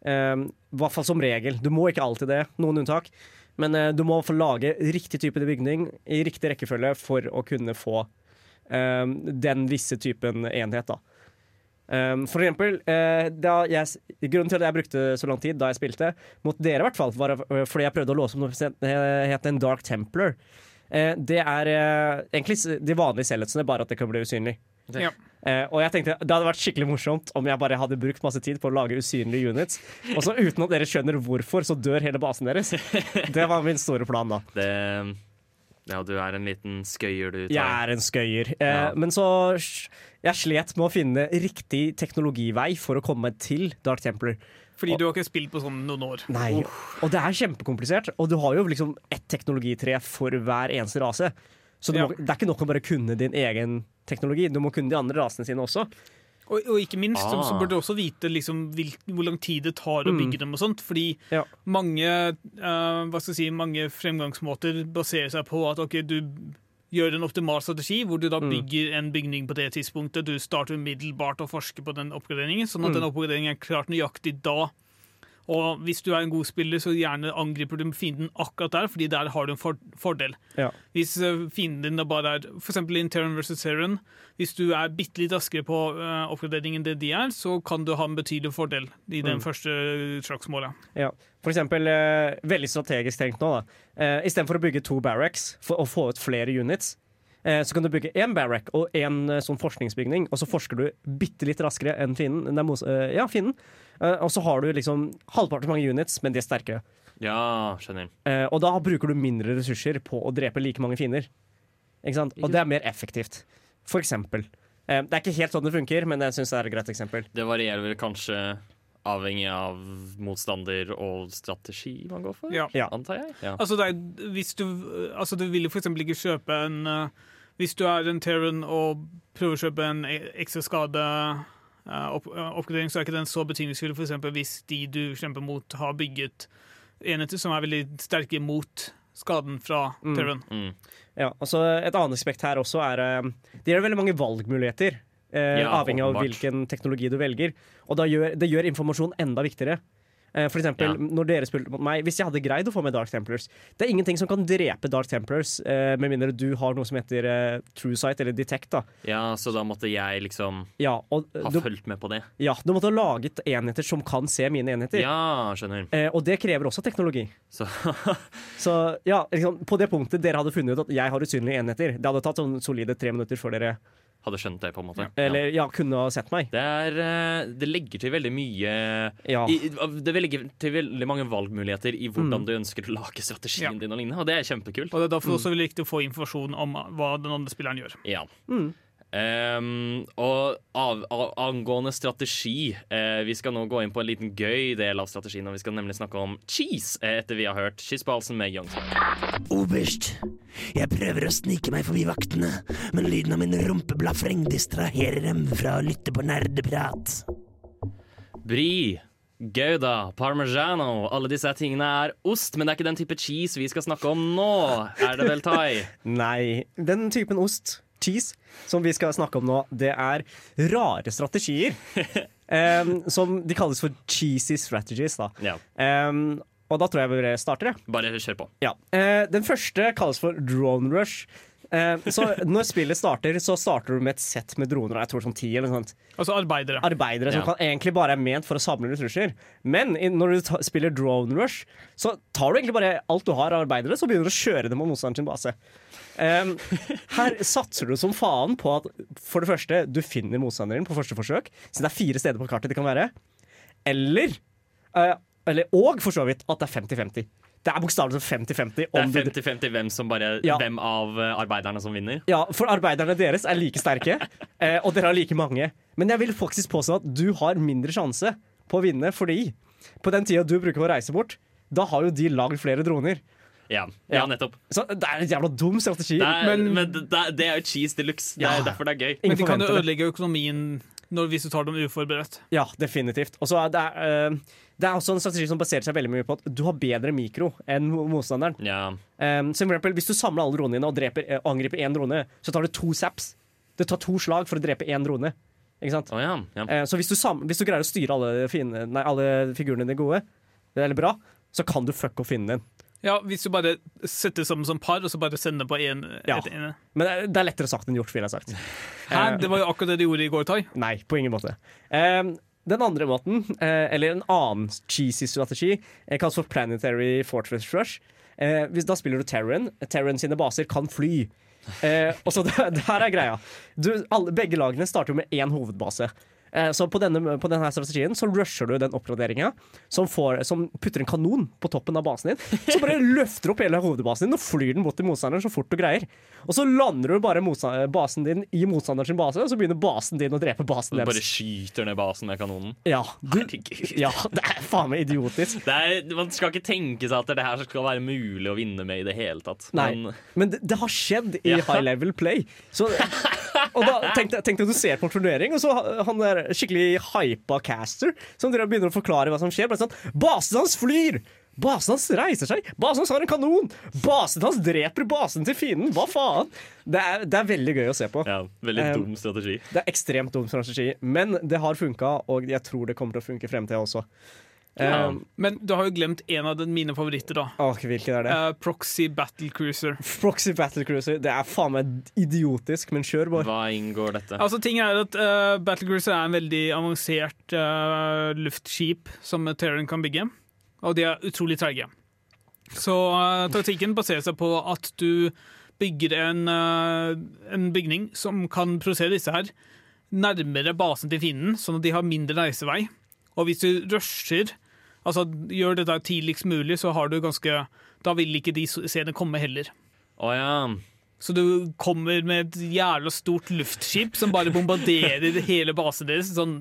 Um, I hvert fall som regel. Du må ikke alltid det, noen unntak. Men uh, du må få lage riktig type bygning i riktig rekkefølge for å kunne få um, den visse typen enhet. da. Um, for eksempel, uh, da jeg, grunnen til at jeg brukte så lang tid da jeg spilte, mot dere i hvert fall, var eh, fordi jeg prøvde å låse opp noe som het en Dark Templar. Uh, det er egentlig de vanlige selvhetsene, bare at det kan bli usynlig. Ja. Eh, og jeg tenkte Det hadde vært skikkelig morsomt om jeg bare hadde brukt masse tid på å lage usynlige units, og så uten at dere skjønner hvorfor, så dør hele basen deres. Det var min store plan, da. Det, ja, du er en liten skøyer, du. Tar. Jeg er en skøyer. Uh, Ja. Men så Jeg slet med å finne riktig teknologivei for å komme til Dark Templar. Fordi du har ikke spilt på sånn noen år. Nei, Og det er kjempekomplisert. Og du har jo liksom ett teknologitre for hver eneste rase. Så du Ja. må, det er ikke nok å bare kunne din egen teknologi, du må kunne de andre rasene sine også. Og, og ikke minst så, så Ah. bør du også vite liksom, hvil, hvor lang tid det tar å Mm. bygge dem. og sånt, Fordi Ja. mange uh, hva skal jeg si, mange fremgangsmåter baserer seg på at okay, du gjør en optimal strategi, hvor du da Mm. bygger en bygning på det tidspunktet. Du starter umiddelbart å forske på den oppgraderingen, sånn at Mm. den oppgraderingen er klart nøyaktig da. Og hvis du er en god spiller, så gjerne angriper du fienden akkurat der, fordi der har du en for fordel. Ja. Hvis eh, fienden din bare er f.eks. in Terran vs. Terran, hvis du er bitte litt raskere på uh, oppgraderingen det de er, så kan du ha en betydelig fordel i den Mm. første slagsmålet. Ja. For eksempel, eh, veldig strategisk tenkt nå, da. Uh, Istedenfor å bygge to barracks for å få ut flere units, eh, så kan du bygge én barrack og én eh, sånn forskningsbygning, og så forsker du bitte litt raskere enn fienden. eh, ja, fienden. Eh, og så har du liksom halvparten så mange units, men de er sterkere. Ja, skjønner. Eh, og da bruker du mindre ressurser på å drepe like mange fiender. Ikke sant? Og det er mer effektivt. For eksempel. Eh, det er ikke helt sånn det funker, men jeg syns det er et greit eksempel. Det varierer vel kanskje avhengig av motstander og strategi man går for, Ja. Ja. antar jeg. Ja. Altså, det er, hvis du, altså, du vil jo for eksempel ikke kjøpe en Hvis du er en Terran og prøver å kjøpe en e- ekstra skade opp, eh, oppgradering, så er ikke den så betydningsfull eksempel hvis de du kjemper mot, har bygget enheter som er veldig sterke mot skaden fra Mm. Mm. Ja, altså Et annet aspekt her også er eh, Det gjør veldig mange valgmuligheter. Eh, Ja, avhengig av åpenbart. hvilken teknologi du velger. Og da gjør, det gjør informasjon enda viktigere. Eh, for eksempel, Ja. når dere spilte mot meg Hvis jeg hadde greid å få med Dark Templars Det er ingenting som kan drepe Dark Templars, eh, med mindre du har noe som heter eh, True Sight eller Detect. da ja, så da måtte jeg liksom Ja, og ha du, fulgt med på det. ja, du måtte ha laget enheter som kan se mine enheter. Ja, skjønner. Og det krever også teknologi. Så Så ja, liksom, på det punktet dere hadde funnet ut at jeg har usynlige enheter, det hadde tatt sånn solide tre minutter før dere hadde skjønt det, på en måte. Ja. Eller ja, kunne ha sett meg. Det, er, eh, det legger til veldig mye Ja. i, Det legger til veldig mange valgmuligheter i hvordan Mm. du ønsker å lage strategien Ja. din, og lignende, og det er kjempekult. Og det er derfor også vi likte å få informasjon om hva den andre spilleren gjør. Ja. Mm. Ehm, og av, av, angående strategi uh, Vi skal nå gå inn på en liten gøy del av strategien. Og vi skal nemlig snakke om cheese, uh, etter vi har hørt Skissbalsen med Youngstar. Oberst, jeg prøver å snike meg forbi vaktene, men lyden av min rumpeblafreng distraherer dem fra å lytte på nerdeprat. Bri, Gouda, parmesano alle disse tingene er ost, men det er ikke den type cheese vi skal snakke om nå, er det vel, Tai? Nei, den typen ost, cheese, som vi skal snakke om nå, det er rare strategier. Um, som de kalles for cheesy strategies, da. Ja, Um, og da tror jeg vi starter, jeg. bare kjør på. Ja. Uh, den første kalles for drone rush. Eh, så når spillet starter, så starter du med et sett med droner. Jeg tror sånn ti eller sånt. Altså arbeidere. Arbeidere som Ja. kan, egentlig bare er ment for å samle ressurser. Men i, når du ta, spiller drone rush, så tar du egentlig bare alt du har av arbeidere, så begynner du å kjøre dem mot motstanderen sin base. Em, her satser du som faen på at for det første, du finner motstanderen på første forsøk. Så det er fire steder på kartet det kan være. Eller, uh, eller Og for så vidt at det er 50-50. Det er bokstavelig talt 50-50. Det er 50-50 hvem, Ja. hvem av eh, arbeiderne som vinner. Ja, for arbeiderne deres er like sterke, eh, og dere har like mange. Men jeg vil faktisk påstå at du har mindre sjanse på å vinne, fordi på den tida du bruker å reise bort, da har jo de lagd flere droner. Ja, ja Ja. nettopp. Så det er en jævla dum strategi. Det er, men, Men- det, det er jo cheese de luxe. Det er derfor det er gøy. Men de kan jo ødelegge økonomien når, hvis du tar dem uforberedt. Ja, definitivt. Og så er det, eh, det er også en strategi som baserer seg veldig mye på at du har bedre mikro enn motstanderen. motstanderen. Um, som for eksempel, hvis du samler alle dronene dine og dreper, eh, angriper én drone, så tar det to zaps. Det tar to slag for å drepe én drone. Ikke sant? Eh, så hvis du, sam hvis du greier å styre alle, fine, nei, alle figurene dine gode, eller bra, så kan du fucke opp fienden din. Ja, Hvis du bare setter sammen som par, og så bare sender på én Ja. ene. Men det er- er lettere sagt enn gjort, ville jeg sagt. Hæ? Eh, Det var jo akkurat det de gjorde i går, Tai. Nei, på ingen måte. Um, den andre måten, eh, eller en annen cheesy strategi, kalles for Planetary Fortress Rush. Hvis Da spiller du Terran. Terran sine baser kan fly. Og så det, det her er greia. Du, alle, begge lagene starter jo med én hovedbase. Eh, så på denne, på denne strategien så rusher du den oppgraderinga som, som putter en kanon på toppen av basen din. Så bare løfter opp hele hovedbasen din og flyr den bort til motstanderen så fort du greier. Og så lander du bare basen din i motstanderens base, og så begynner basen din å drepe basen Du bare skyter ned basen med kanonen. Ja, du, ja, det er faen meg idiotisk. Det er, man skal ikke tenke seg at det her skal være mulig å vinne med i det hele tatt. Nei, Men men det, det har skjedd i Ja. high level play. Så, og da tenk deg at du ser på en turnering, og så ha- han der skikkelig hypa caster som dere begynner å forklare hva som skjer. Sånn, Basen hans flyr! Basen hans reiser seg! Basen hans har en kanon! Basen hans dreper basen til fienden! Hva faen? Det er, det er veldig gøy å se på. Ja, veldig um, dum strategi. Det er ekstremt dum strategi, men det har funka, og jeg tror det kommer til å funke i fremtida også. Eh, Men du har jo glemt en av mine favoritter, da. Åh, hvilken er det? Uh, Proxy Battlecruiser. Proxy Battlecruiser. Det er faen meg idiotisk, men kjør, Bård. Hva inngår dette? Altså, ting er at uh, Battlecruiser er en veldig avansert uh, luftskip som Terran kan bygge, og de er utrolig treige. Så uh, taktikken baserer seg på at du bygger en, en bygning som kan produsere disse her nærmere basen til fienden, sånn at de har mindre reisevei. Og hvis du rusher, altså gjør dette tidligst mulig, så har du ganske Da vil ikke de se det komme heller. Å ja. Så du kommer med et jævla stort luftskip som bare bombarderer hele basen deres sånn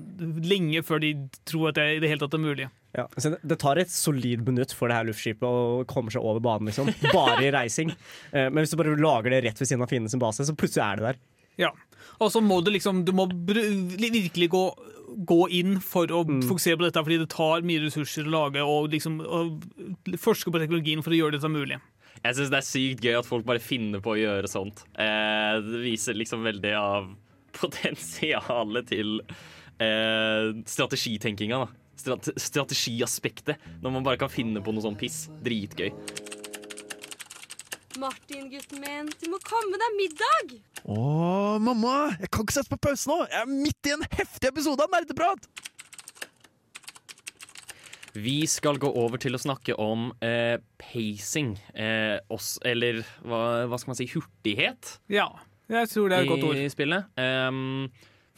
lenge før de tror at det i det hele tatt er mulig. Ja, så det, det tar et solid minutt for det her luftskipet å komme seg over banen, liksom. Bare i reising. Eh, men hvis du bare lager det rett ved siden av fiendens base, så plutselig er det der. Ja. Og så må du liksom Du må virkelig gå, gå inn for å fokusere på dette, fordi det tar mye ressurser å lage og liksom og forske på teknologien for å gjøre dette mulig. Jeg syns det er sykt gøy at folk bare finner på å gjøre sånt. Eh, det viser liksom veldig av potensialet til eh, strategitenkinga. da. Strate strategiaspektet. Når man bare kan finne på noe sånn piss. Dritgøy. Martin, gutten min, du må komme deg middag! Å, mamma! Jeg kan ikke sette på pause nå! Jeg er midt i en heftig episode av Nerdeprat! Vi skal gå over til å snakke om eh, pacing. Eh, oss, eller hva, hva skal man si? Hurtighet. Ja, jeg tror det er et godt ord. i spillet. Um,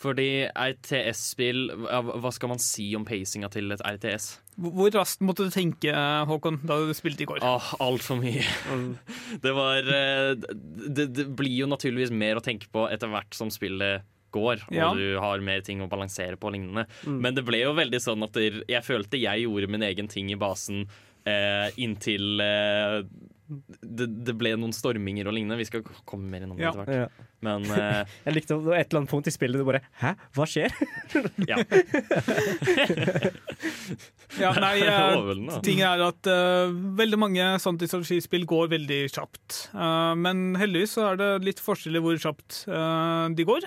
fordi RTS-spill hva skal man si om pacinga til et RTS? Hvor raskt måtte du tenke, Håkon, da du spilte i går? Åh, altfor mye. det var eh, det, det blir jo naturligvis mer å tenke på etter hvert som spillet går, og Ja. du har mer ting å balansere på og lignende. Mm. Men det ble jo veldig sånn at jeg følte jeg gjorde min egen ting i basen eh, inntil eh, det, det ble noen storminger og lignende. Vi skal komme mer innom det Ja. etter hvert. Ja. Men uh, Jeg likte det var et eller annet punkt i spillet du bare Hæ, hva skjer? ja. Ja, nei, Det er eh, overveldende, da. ting er at uh, veldig mange strategispill går veldig kjapt. Uh, men heldigvis så er det litt forskjell i hvor kjapt de går.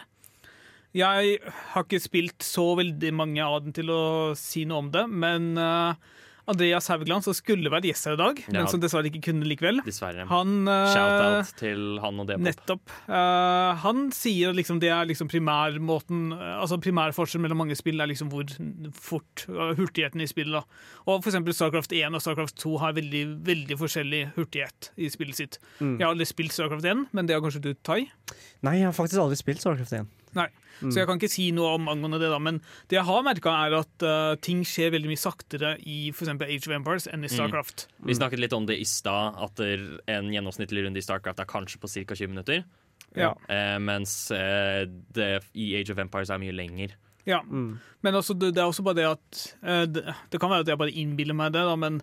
Jeg har ikke spilt så veldig mange av dem til å si noe om det, men eh, Andreas Haugland, som skulle vært gjest her i dag, Ja. men som dessverre ikke kunne likevel Dessverre. Han, eh, Shout-out til han og Depop. Nettopp. Uh, han sier at liksom det er liksom primærmåten eh, Altså primærforskjellen mellom mange spill er liksom hvor fort uh, hurtigheten i spillet. da. Og for eksempel Starcraft 1 og Starcraft 2 har veldig veldig forskjellig hurtighet i spillet sitt. Mm. Jeg har aldri spilt Starcraft 1, men det har kanskje du, Tai? Nei, jeg har faktisk aldri spilt Starcraft 1. Nei. Mm. Så jeg kan ikke si noe om angående det, da. Men det jeg har merka, er at uh, ting skjer veldig mye saktere i f.eks. Age of Empires enn i Starcraft. Mm. Vi snakket litt om det i stad, at en gjennomsnittlig runde i Starcraft er kanskje på ca. 20 minutter. Ja. Uh, mens uh, det i Age of Empires er mye lenger. Ja, men også, det, det er også bare det at eh, det, det kan være at jeg bare innbiller meg det, da, men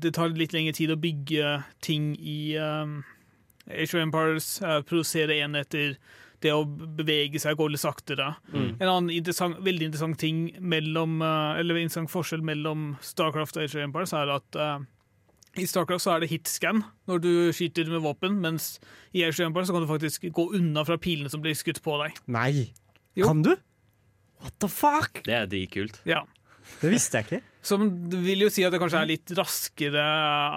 det tar litt lengre tid å bygge ting i Age of Empires, produsere enheter. Det å bevege seg går litt saktere. Mm. En annen interessant, veldig interessant ting mellom, eh, eller interessant forskjell mellom Starcraft og Age of Empires er at uh, i Starcraft så er det hitscan når du skyter med våpen, mens i Age of Empires så kan du faktisk gå unna fra pilene som blir skutt på deg. Nei. Jo. Kan du? What the fuck? Det er dritkult. Ja. Det visste jeg ikke. Som vil jo si at det kanskje er litt raskere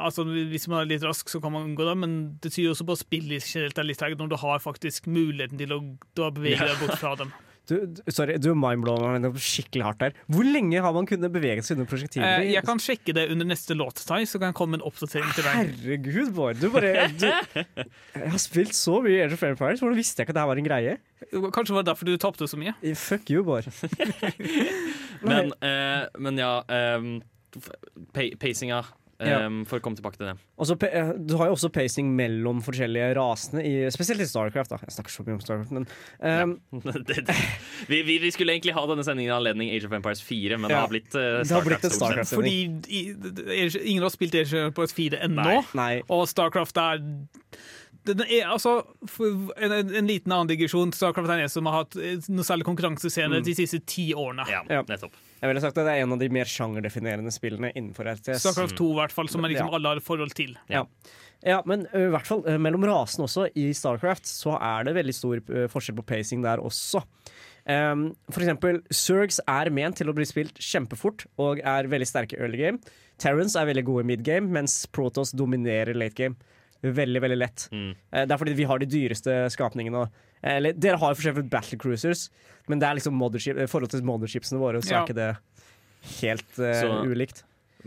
Altså Hvis man er litt rask, så kan man unngå det, men det tyder også på at spillet generelt er litt treigt når du har faktisk muligheten til å bevege deg bort fra dem. Du, du, sorry, du mindblower meg skikkelig hardt der. Hvor lenge har man kunnet bevege seg under prosjektiler? Eh, jeg kan sjekke det under neste låt, Tai, så kan jeg komme med en oppdatering til deg. Herregud, Bård. Du bare du, Jeg har spilt så mye Age of Empires, hvordan visste jeg ikke at det her var en greie? Kanskje det var derfor du tapte så mye? Fuck you, Bård. Men, eh, men ja um, Pacinga, Ja. Um, for å komme tilbake til det. Og så pa- eh, du har jo også pacing mellom forskjellige rasene, i, spesielt i Starcraft. da Jeg snakker så mye om Starcraft, men ehm, det, det, vi, vi, vi skulle egentlig ha denne sendingen i anledning Age of Empires 4, men det har blitt uh, Det har blitt Starcraft. en Starcraft. Fordi i, ingen har spilt Age of Empires 4 ennå, Nei. Nei. og Starcraft er er, altså, for en, en, en liten annen digresjon. Starcraft er en som har hatt eh, noe særlig konkurransescene Mm. de siste ti årene. Ja, Ja. nettopp. Jeg ville sagt at det er en av de mer sjangerdefinerende spillene innenfor RTS. Starcraft 2, i hvert fall, som liksom Ja. alle har forhold til. Ja. ja, men i hvert fall mellom rasene også, i Starcraft, så er det veldig stor forskjell på pacing der også. Um, for eksempel, Zergs er ment til å bli spilt kjempefort og er veldig sterke early game. Terrence er veldig gode mid game, mens Protoss dominerer late game. Veldig, veldig lett. Mm. Eh, Det er fordi vi har de dyreste skapningene. Eller, dere har jo for eksempel battle cruisers, men det er liksom i forhold til mothershipsene våre, så Ja. er ikke det helt uh, Så- ulikt.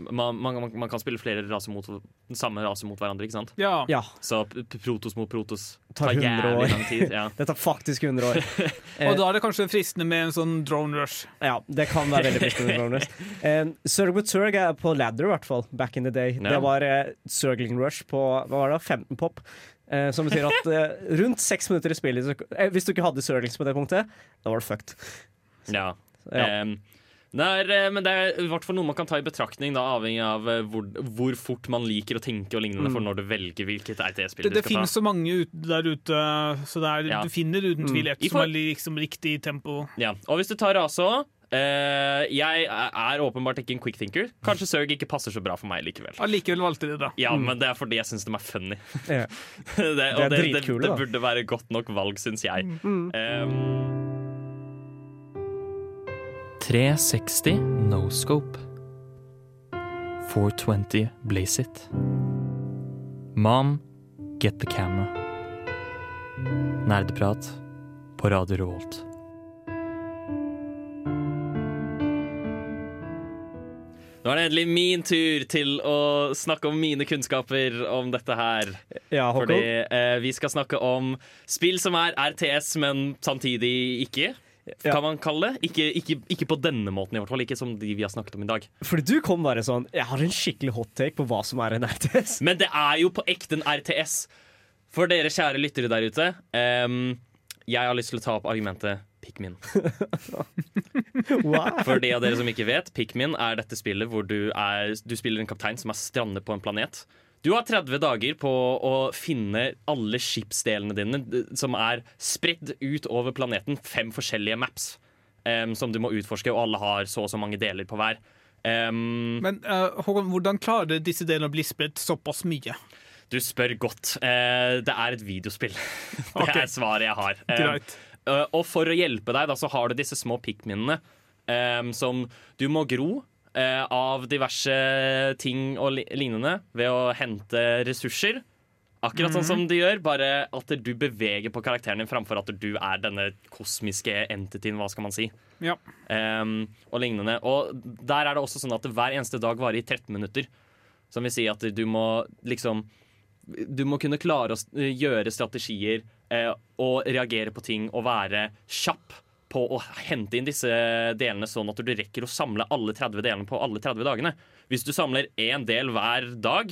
Man, man, man- kan spille flere raser mot den samme rase mot hverandre, ikke sant? Ja. Ja. Så Protos mot Protos Tar tar 100 år. jævlig lang tid. Ja. Det tar faktisk 100 år. Og da er det kanskje fristende med en sånn drone rush. Ja, det kan være veldig fristende. drone rush Zerg with Zerg er på ladder, i hvert fall. Back in the day. Ja. Det var uh, Zergling Rush på hva var det, 15 pop. Uh, som betyr at uh, rundt seks minutter i spillet så, eh, Hvis du ikke hadde Zerglings på det punktet, da var du fucked. Ja. Ja. Em, det er, eh, men det er i hvert fall noe man kan ta i betraktning, da, avhengig av eh, hvor, hvor fort man liker å tenke og lignende, Mm. for når du velger hvilket RTS-spill Det, ta. det finnes så mange ut, der ute, så det er, Ja. du finner uten tvil et I som er liksom riktig tempo. Ja. Og hvis du tar rase òg Jeg er åpenbart ikke en quick thinker. Kanskje Zerg ikke passer så bra for meg likevel. Allikevel valgte de det. Ja, men det er fordi jeg syns de er funny. Ja. det, Det er det, det, dritkule, det da. burde være godt nok valg, syns jeg. Mm. Em, 360 no scope. 420 blaze it. Mom, get the camera. Nerdeprat på Radio Revolt. Nå er det endelig min tur til å snakke om mine kunnskaper om dette her. Ja, Håkon. Fordi eh, vi skal snakke om spill som er RTS, men samtidig ikke. Kan man kalle det? Ikke, ikke, ikke på denne måten, i hvert fall. Ikke som de vi har snakket om i dag. Fordi du kom bare sånn Jeg har en skikkelig hot take på hva som er en RTS. Men det er jo på ekte en RTS. For dere kjære lyttere der ute, um, jeg har lyst til å ta opp argumentet Pikmin. For de av dere som ikke vet, Pikmin er dette spillet hvor du, er, du spiller en kaptein som er strandet på en planet. Du har 30 dager på å finne alle skipsdelene dine som er spredt ut over planeten. Fem forskjellige maps um, som du må utforske, og alle har så og så mange deler på hver. Um, Men uh, Håkon, hvordan klarer disse delene å bli spredt såpass mye? du spør godt. Uh, det er et videospill. det okay. er svaret jeg har. Um. Uh, og for å hjelpe deg, da, så har du disse små pikminene som du må gro uh, av diverse ting og li lignende ved å hente ressurser. Akkurat sånn Mhm. som du gjør, bare at du beveger på karakteren din framfor at du er denne kosmiske entityen, hva skal man si. Ja. Um, og lignende. Og der er det også sånn at hver eneste dag varer i 13 minutter. Som vil si at du må liksom Du må kunne klare å gjøre strategier eh, og reagere på ting og være kjapp på å hente inn disse delene, sånn at du rekker å samle alle 30 delene på alle 30 dagene. Hvis du samler én del hver dag,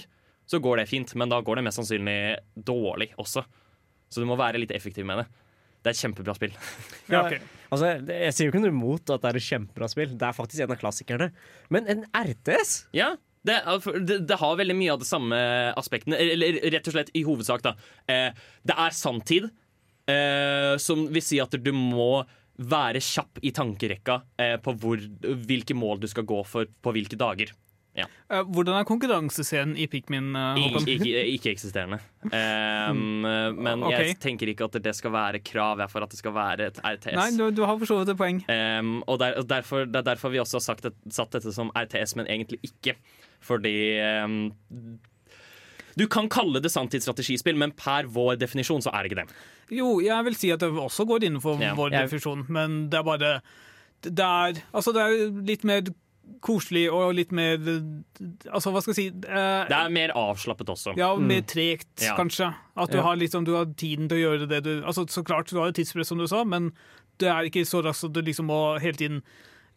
så går det fint, men da går det mest sannsynlig dårlig også. Så du må være litt effektiv med det. Det er et kjempebra spill. Ja, altså, jeg sier jo ikke noe imot at det er et kjempebra spill. Det er faktisk en av klassikerne. Men en RTS? Ja, det, det, det har veldig mye av de samme aspektene. Eller rett og slett i hovedsak, da. Eh, det er sanntid. eh, som vil si at du må være kjapp i tankerekka eh, på hvor, hvilke mål du skal gå for på hvilke dager. Ja. Eh, Hvordan er konkurransescenen i Pikmin, eh, Ikke, Håkon? ikke, ikke eksisterende. Um, men okay. jeg tenker ikke at det skal være krav for at det skal være et RTS. Nei, du, du har for så vidt et poeng. Um, og, der, og derfor, Det er derfor vi også har sagt det, satt dette som RTS, men egentlig ikke. Fordi um, Du kan kalle det sanntidsstrategispill, men per vår definisjon så er det ikke det. Jo, jeg vil si at det også går innenfor Ja. vår Jeg- definisjon, men det er bare det er, altså det er litt mer koselig og litt mer Altså, hva skal jeg si eh, Det er mer avslappet også. Ja, og mer tregt, mm. kanskje. At du, Ja. har liksom, du har tiden til å gjøre det du Altså, Så klart, du har jo tidspress, som du sa, men det er ikke så raskt at du liksom må hele tiden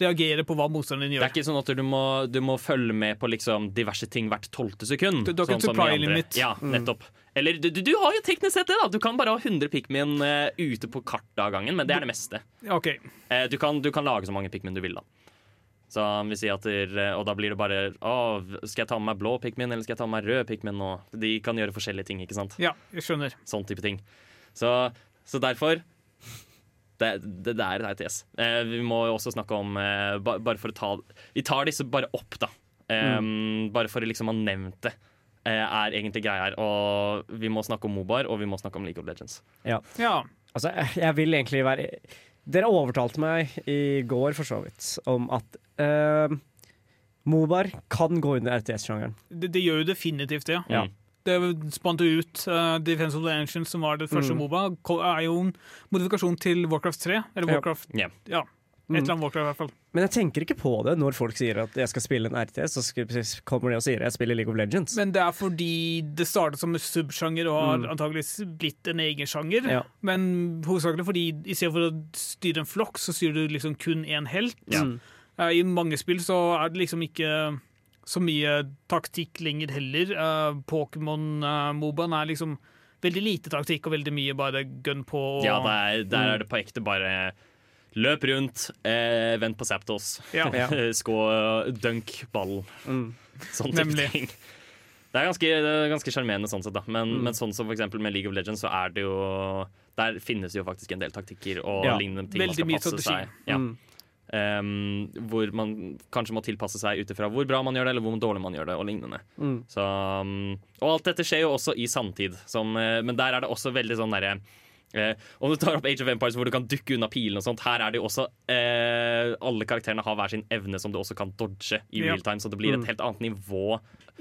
reagere på hva motstanderen din Det er ikke sånn at du må, du må følge med på liksom diverse ting hvert tolvte sekund. Du- du har ikke sånn supply limit. Ja, Mm. Eller du, du, har jo teknisk sett det, da. Du kan bare ha 100 pikmin uh, ute på kartet av gangen, men det er det meste. OK. Uh, du, kan, du kan lage så mange pikmin du vil, da. Så vi sier at der, Og da blir det bare Å, skal jeg ta med meg blå pikmin, eller skal jeg ta med meg rød pikmin? Og de kan gjøre forskjellige ting, ikke sant? Ja, jeg skjønner. Sånn type ting. Så, så derfor det, det, det er et RTS. Eh, vi må jo også snakke om eh, ba, Bare for å ta Vi tar disse bare opp, da. Eh, Bare for å liksom ha nevnt det. eh, er egentlig greia her. Og vi må snakke om Mobar, og vi må snakke om League of Legends. Ja. Ja. Altså, jeg- vil egentlig være Dere overtalte meg i går, for så vidt, om at eh, Mobar kan gå under RTS-sjangeren. Det, det gjør jo definitivt det. Ja. Det spant jo ut uh, Defense of the Ancients, som var det første Mm. Moba, er jo en modifikasjon til Warcraft 3. Eller Warcraft Ja. Ja. Et eller annet Warcraft, i hvert fall. Men jeg tenker ikke på det når folk sier at jeg skal spille en RTS, så kommer de og sier jeg spiller League of Legends. Men det er fordi det startet som en subsjanger og har Mm. antakeligvis blitt en egen sjanger. Ja. Men hovedsakelig fordi i stedet for å styre en flokk, så styrer du liksom kun én helt. Ja. Mm. Eh, I mange spill så er det liksom ikke så mye taktikk lenger heller. Uh, Pokémon-mobaen er liksom veldig lite taktikk og veldig mye bare gun på. Og, Ja, der, der er det på ekte bare løp rundt, eh, vent på Zaptos, Ja. Skå dunk ballen. Mm. Sånn type Nemlig. ting. Det er ganske, det er ganske sjarmerende sånn sett, da. Men, Mm. men sånn som for eksempel med League of Legends, så er det jo Der finnes jo faktisk en del taktikker og Ja. lignende ting Veldig man skal passe strategi. seg. Ja. Mm. Um, hvor man kanskje må tilpasse seg ut ifra hvor bra man gjør det, eller hvor dårlig man gjør det, og lignende. Mm. Så, um, og alt dette skjer jo også i sanntid, som, uh, men der er det også veldig sånn derre eh, Om du tar opp Age of Empires hvor du kan dukke unna pilene og sånt, her er det jo også eh, Alle karakterene har hver sin evne som du også kan dodge i Ja. real time, så det blir Mm. et helt annet nivå.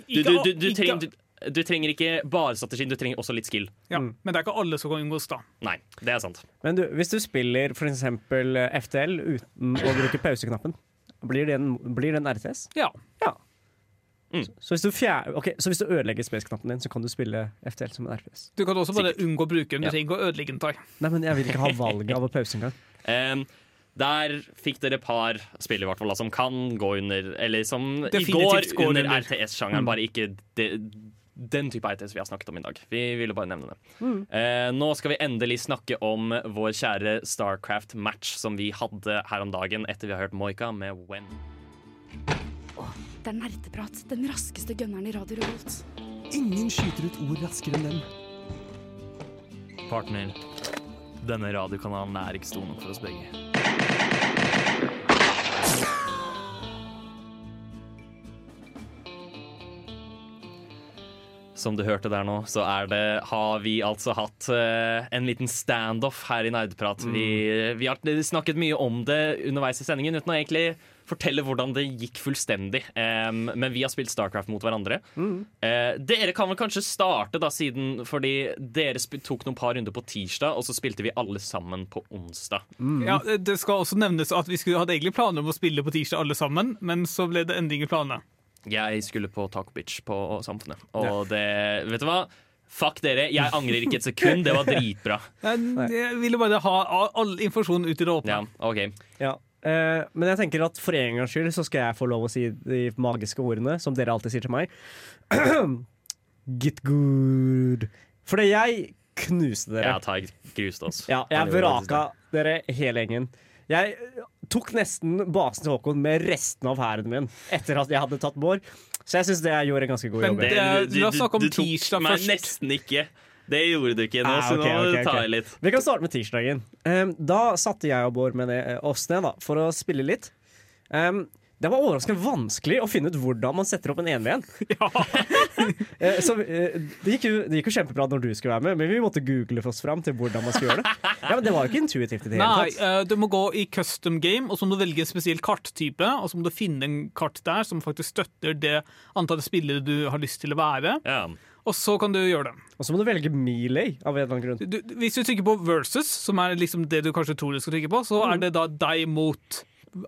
Du, du, du, du, trenger, du, trenger ikke bare strategien, du trenger også litt skill. Ja, Mm. Men det er ikke alle som kan unngås, da. Nei, det er sant. Men du, hvis du spiller for eksempel eh, FTL uten å bruke pauseknappen, blir det en, blir det en RTS? Ja. Mm. Så hvis du, fjer, ok, så hvis du ødelegger space-knappen din, så kan du spille FTL som en RTS? Du kan også bare Sikkert. unngå å bruke den. Du Ja. trenger ikke å ødelegge den. Tar. Nei, men jeg vil ikke ha valget av å pause engang. Um, der fikk dere et par spill i hvert fall da, som kan gå under Eller som Definitivt går under under. RTS-sjangeren, Mm. bare ikke de, den type RTS vi har snakket om i dag. Vi ville bare nevne det. Mm. Eh, nå skal vi endelig snakke om vår kjære Starcraft-match som vi hadde her om dagen etter vi har hørt Moika med When. Det er nerdeprat, den raskeste gunneren i Radio Revolt. Ingen skyter ut ord raskere enn dem. Partner, denne radiokanalen er ikke stor nok for oss begge. Som du hørte der nå, så er det, har vi altså hatt uh, en liten standoff her i Nerdprat. Vi, vi har snakket mye om det underveis i sendingen uten å egentlig fortelle hvordan det gikk fullstendig. Um, men vi har spilt Starcraft mot hverandre. Eh, dere kan vel kanskje starte, da, siden fordi dere tok noen par runder på tirsdag, og så spilte vi alle sammen på onsdag. Ja, det skal også nevnes at Vi skulle, hatt egentlig planer om å spille på tirsdag alle sammen, men så ble det endring i planene. Jeg skulle på Taco Bitch på Samfunnet, og det Vet du hva? Fuck dere, jeg angrer ikke et sekund. Det var dritbra. Jeg, jeg ville bare ha all informasjon ut i det åpne. Ja, ok. Ja. eh, men jeg tenker at for en gangs skyld så skal jeg få lov å si de magiske ordene som dere alltid sier til meg. Get good. Fordi jeg knuste dere. Ja, ta gruste oss. Ja, jeg vraka dere hele gjengen. Jeg tok nesten basen til Håkon med resten av hæren min etter at jeg hadde tatt Bård. Så jeg syns det jeg gjorde en ganske god jobb. La oss snakke om tok tirsdag meg først. nesten ikke. Det gjorde du ikke nå, Ah, så nå må okay. du ta i litt. Vi kan starte med tirsdagen. Um, da satte jeg og Bård med det, oss ned da, for å spille litt. Um, det var overraskende vanskelig å finne ut hvordan man setter opp en 1v1. Eh, så, eh, det, gikk jo, det gikk jo kjempebra når du skulle være med, men vi måtte google oss fram til hvordan man skulle gjøre det. Ja, men Det var jo ikke intuitivt i det hele tatt. Nei, du må gå i custom game, og så må du velge en spesiell karttype. Og så må du finne en kart der som faktisk støtter det antallet spillere du har lyst til å være. Og så kan du gjøre det. Og så må du velge melee av en eller annen grunn. Du, hvis du trykker på versus, som er liksom det du kanskje tror du skal trykke på, så er det da deg mot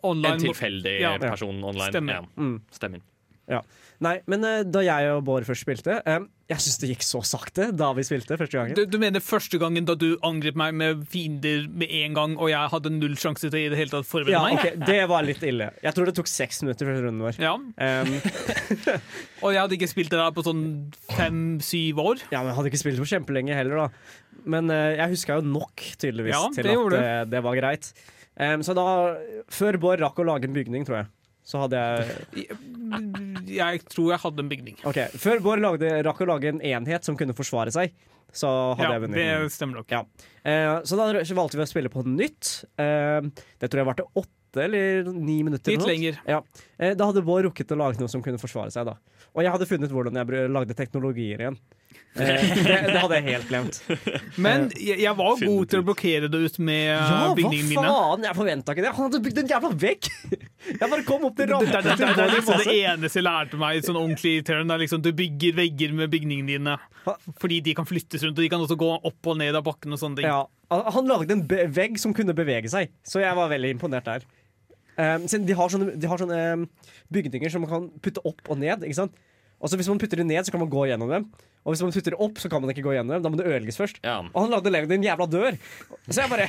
online. En tilfeldig Ja. person online. Stemmer. Ja. Mm. Stemmer. Ja. Nei, men eh, da jeg og Bård først spilte um, Jeg syns det gikk så sakte da vi spilte første gangen. Du, du mener første gangen da du angrep meg med fiender med en gang, og jeg hadde null sjanse til å i det hele tatt forberede Ja, meg? ok, Det var litt ille. Jeg tror det tok seks minutter første runden vår. Ja. Um, Og jeg hadde ikke spilt det der på sånn fem-syv år. Ja, men Jeg hadde ikke spilt på kjempelenge heller, da. Men eh, jeg huska jo nok, tydeligvis, Ja, til at gjorde det, det var greit. Em, så da, før Bård rakk å lage en bygning, tror jeg, så hadde jeg Jeg tror jeg hadde en bygning. Okay. Før Bård lagde, rakk å lage en enhet som kunne forsvare seg, så hadde Ja, jeg vunnet. det stemmer nok. Ja. Eh, så da valgte vi å spille på nytt. Eh, det tror jeg varte åtte eller ni minutter. Litt lenger. Ja. Eh, da hadde Bård rukket å lage noe som kunne forsvare seg. da Og jeg hadde funnet hvordan jeg lagde teknologier igjen. Eh, det, det hadde jeg helt glemt. Men jeg, jeg var god til å blokkere det ut med Ja, bygningene mine. faen? Jeg forventa ikke det. Han hadde bygd en jævla vegg! Jeg bare kom opp til Det, det, det, det, det er i liksom det eneste jeg lærte meg sånn ordentlig i er liksom, du bygger vegger med bygningene dine. Fordi de kan flyttes rundt, og de kan også gå opp og ned av bakken og sånne ting. Ja, han lagde en be vegg som kunne bevege seg, så jeg var veldig imponert der. Um, de har sånne, de har sånne um, bygninger som man kan putte opp og ned. Ikke sant? Og så Hvis man putter det ned, så kan man gå gjennom dem. Og hvis man putter det opp, så kan man ikke gå gjennom dem. Da må det ødelegges først. Og han lagde lagde en jævla dør. Så jeg bare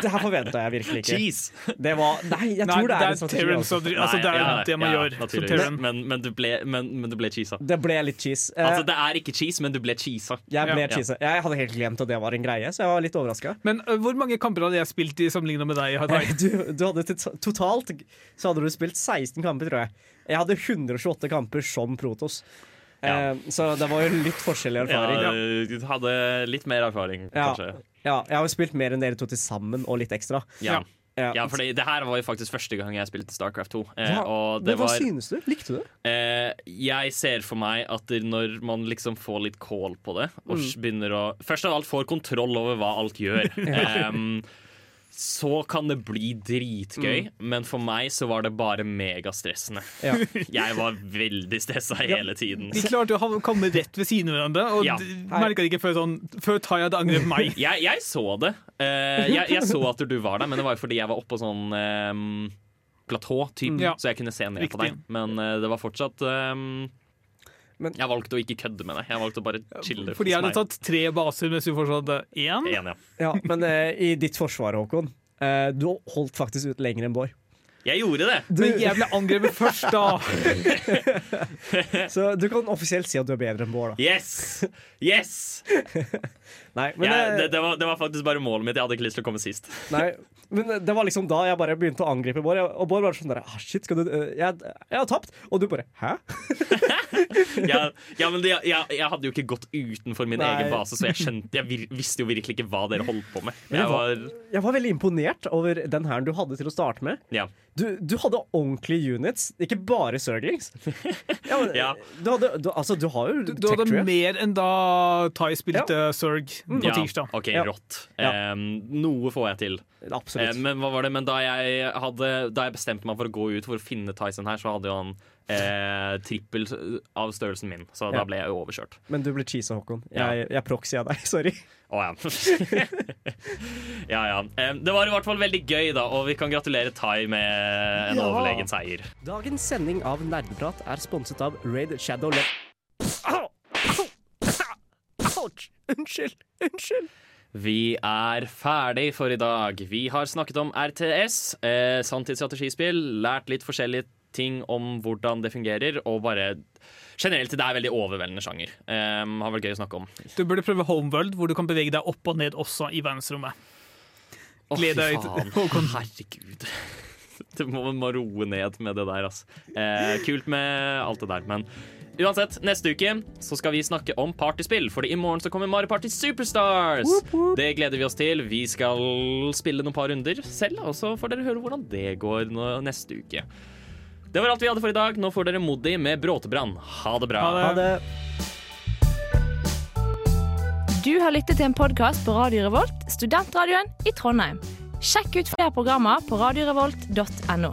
Det her forventa jeg virkelig ikke. Cheese. Det var Nei, jeg tror det det er er en strategi. Altså. Altså, det er Nei, det man gjør som naturligvis. Men, men, du ble, men, men du ble cheesa. Det ble litt cheese. Eh, Altså, det er ikke cheese, men du ble cheesa. jeg ble Ja. cheese. Jeg hadde helt glemt at det var en greie, så jeg var litt overraska. Men uh, hvor mange kamper hadde jeg spilt i sammenlignet med deg? Du, du hadde totalt så hadde du spilt 16 kamper, tror jeg. Jeg hadde 128 kamper som Protos. Eh, så det var jo litt forskjellig erfaring. Ja, du hadde litt mer erfaring, Ja. kanskje. Ja, jeg har jo spilt mer enn dere to til sammen, og litt ekstra. Ja. Ja. Ja, for det, det her var jo faktisk første gang jeg spilte Starcraft 2. Eh, Ja, og det men hva var, synes du? Likte du det? Eh, jeg ser for meg at når man liksom får litt kål på det, og Mm. begynner å Først av alt får kontroll over hva alt gjør. Ja. Så kan det bli dritgøy, men for meg så var det bare megastressende. Ja. Jeg var veldig stressa hele tiden. De klarte å komme rett ved siden av hverandre, og Ja. merka det ikke før, sånn, før Tai hadde angrepet meg. Jeg, jeg så det. Uh, jeg, jeg så at du var der, men det var jo fordi jeg var oppå sånn um, platå, typ, Mm. Så jeg kunne se ned på deg. Men uh, det var fortsatt ehm, Jeg valgte å ikke kødde med det. Jeg valgte å bare chille. Fordi jeg hadde tatt tre baser mens du fortsatt hadde én. Ja. Ja, men eh, i ditt forsvar, Håkon, eh, du holdt faktisk ut lenger enn Bård. Jeg gjorde det! Men jeg ble angrepet først, da. Så du kan offisielt si at du er bedre enn Bård, da. Yes! Yes! Nei, men, jeg, det, det, var, det var faktisk bare målet mitt. Jeg hadde ikke lyst til å komme sist. Nei, men det var liksom da jeg bare begynte å angripe Bård. Og Bård var sånn der ah, Shit, skal du eh, jeg, jeg har tapt. Og du bare Hæ? Ja, ja, men det, jeg, jeg hadde jo ikke gått utenfor min Nei. egen base, så jeg, skjønte, jeg visste jo virkelig ikke hva dere holdt på med. Jeg var, jeg var veldig imponert over den hæren du hadde til å starte med. ja. Du, du hadde ordentlige units, ikke bare Surglings. Ja, Ja. Du, hadde, du, altså, du har jo Du, du hadde mer enn da Tai spilte Surg på ja, tirsdag. OK, Ja. rått. Ja. Em, noe får jeg til. Absolutt. Um, men hva var det? Men da jeg, hadde, da jeg bestemte meg for å gå ut for å finne Tyson her, så hadde jo han eh, trippel av størrelsen min. Så Ja. da ble jeg jo overkjørt. Men du ble cheesa, Håkon. Ja. Jeg, jeg proxya deg. Sorry. Å ja. ja, ja. Det var i hvert fall veldig gøy, da, og vi kan gratulere Tai med en Ja. overlegen seier. Dagens sending av Nerdeprat er sponset av Raid Shadow Le... Ouch! Unnskyld! Unnskyld! Vi er ferdig for i dag. Vi har snakket om RTS, eh, sanntidsstrategispill, lært litt forskjellige ting om hvordan det fungerer, og bare generelt det er veldig overveldende sjanger. Um, har vært gøy å snakke om. Du burde prøve Homeworld, hvor du kan bevege deg opp og ned også i verdensrommet. Gled deg til faen. Herregud. Du må, må roe ned med det der, altså. Eh, kult med alt det der, men uansett, neste uke så skal vi snakke om partyspill, fordi i morgen så kommer Mario Party Superstars. Det gleder vi oss til. Vi skal spille noen par runder selv, og så får dere høre hvordan det går neste uke. Det var alt vi hadde for i dag. Nå får dere Moddi med Bråtebrann. Ha det bra. Ha det. Du har lyttet til en podkast på Radio Revolt, studentradioen i Trondheim. Sjekk ut flere programmer på radiorevolt.no.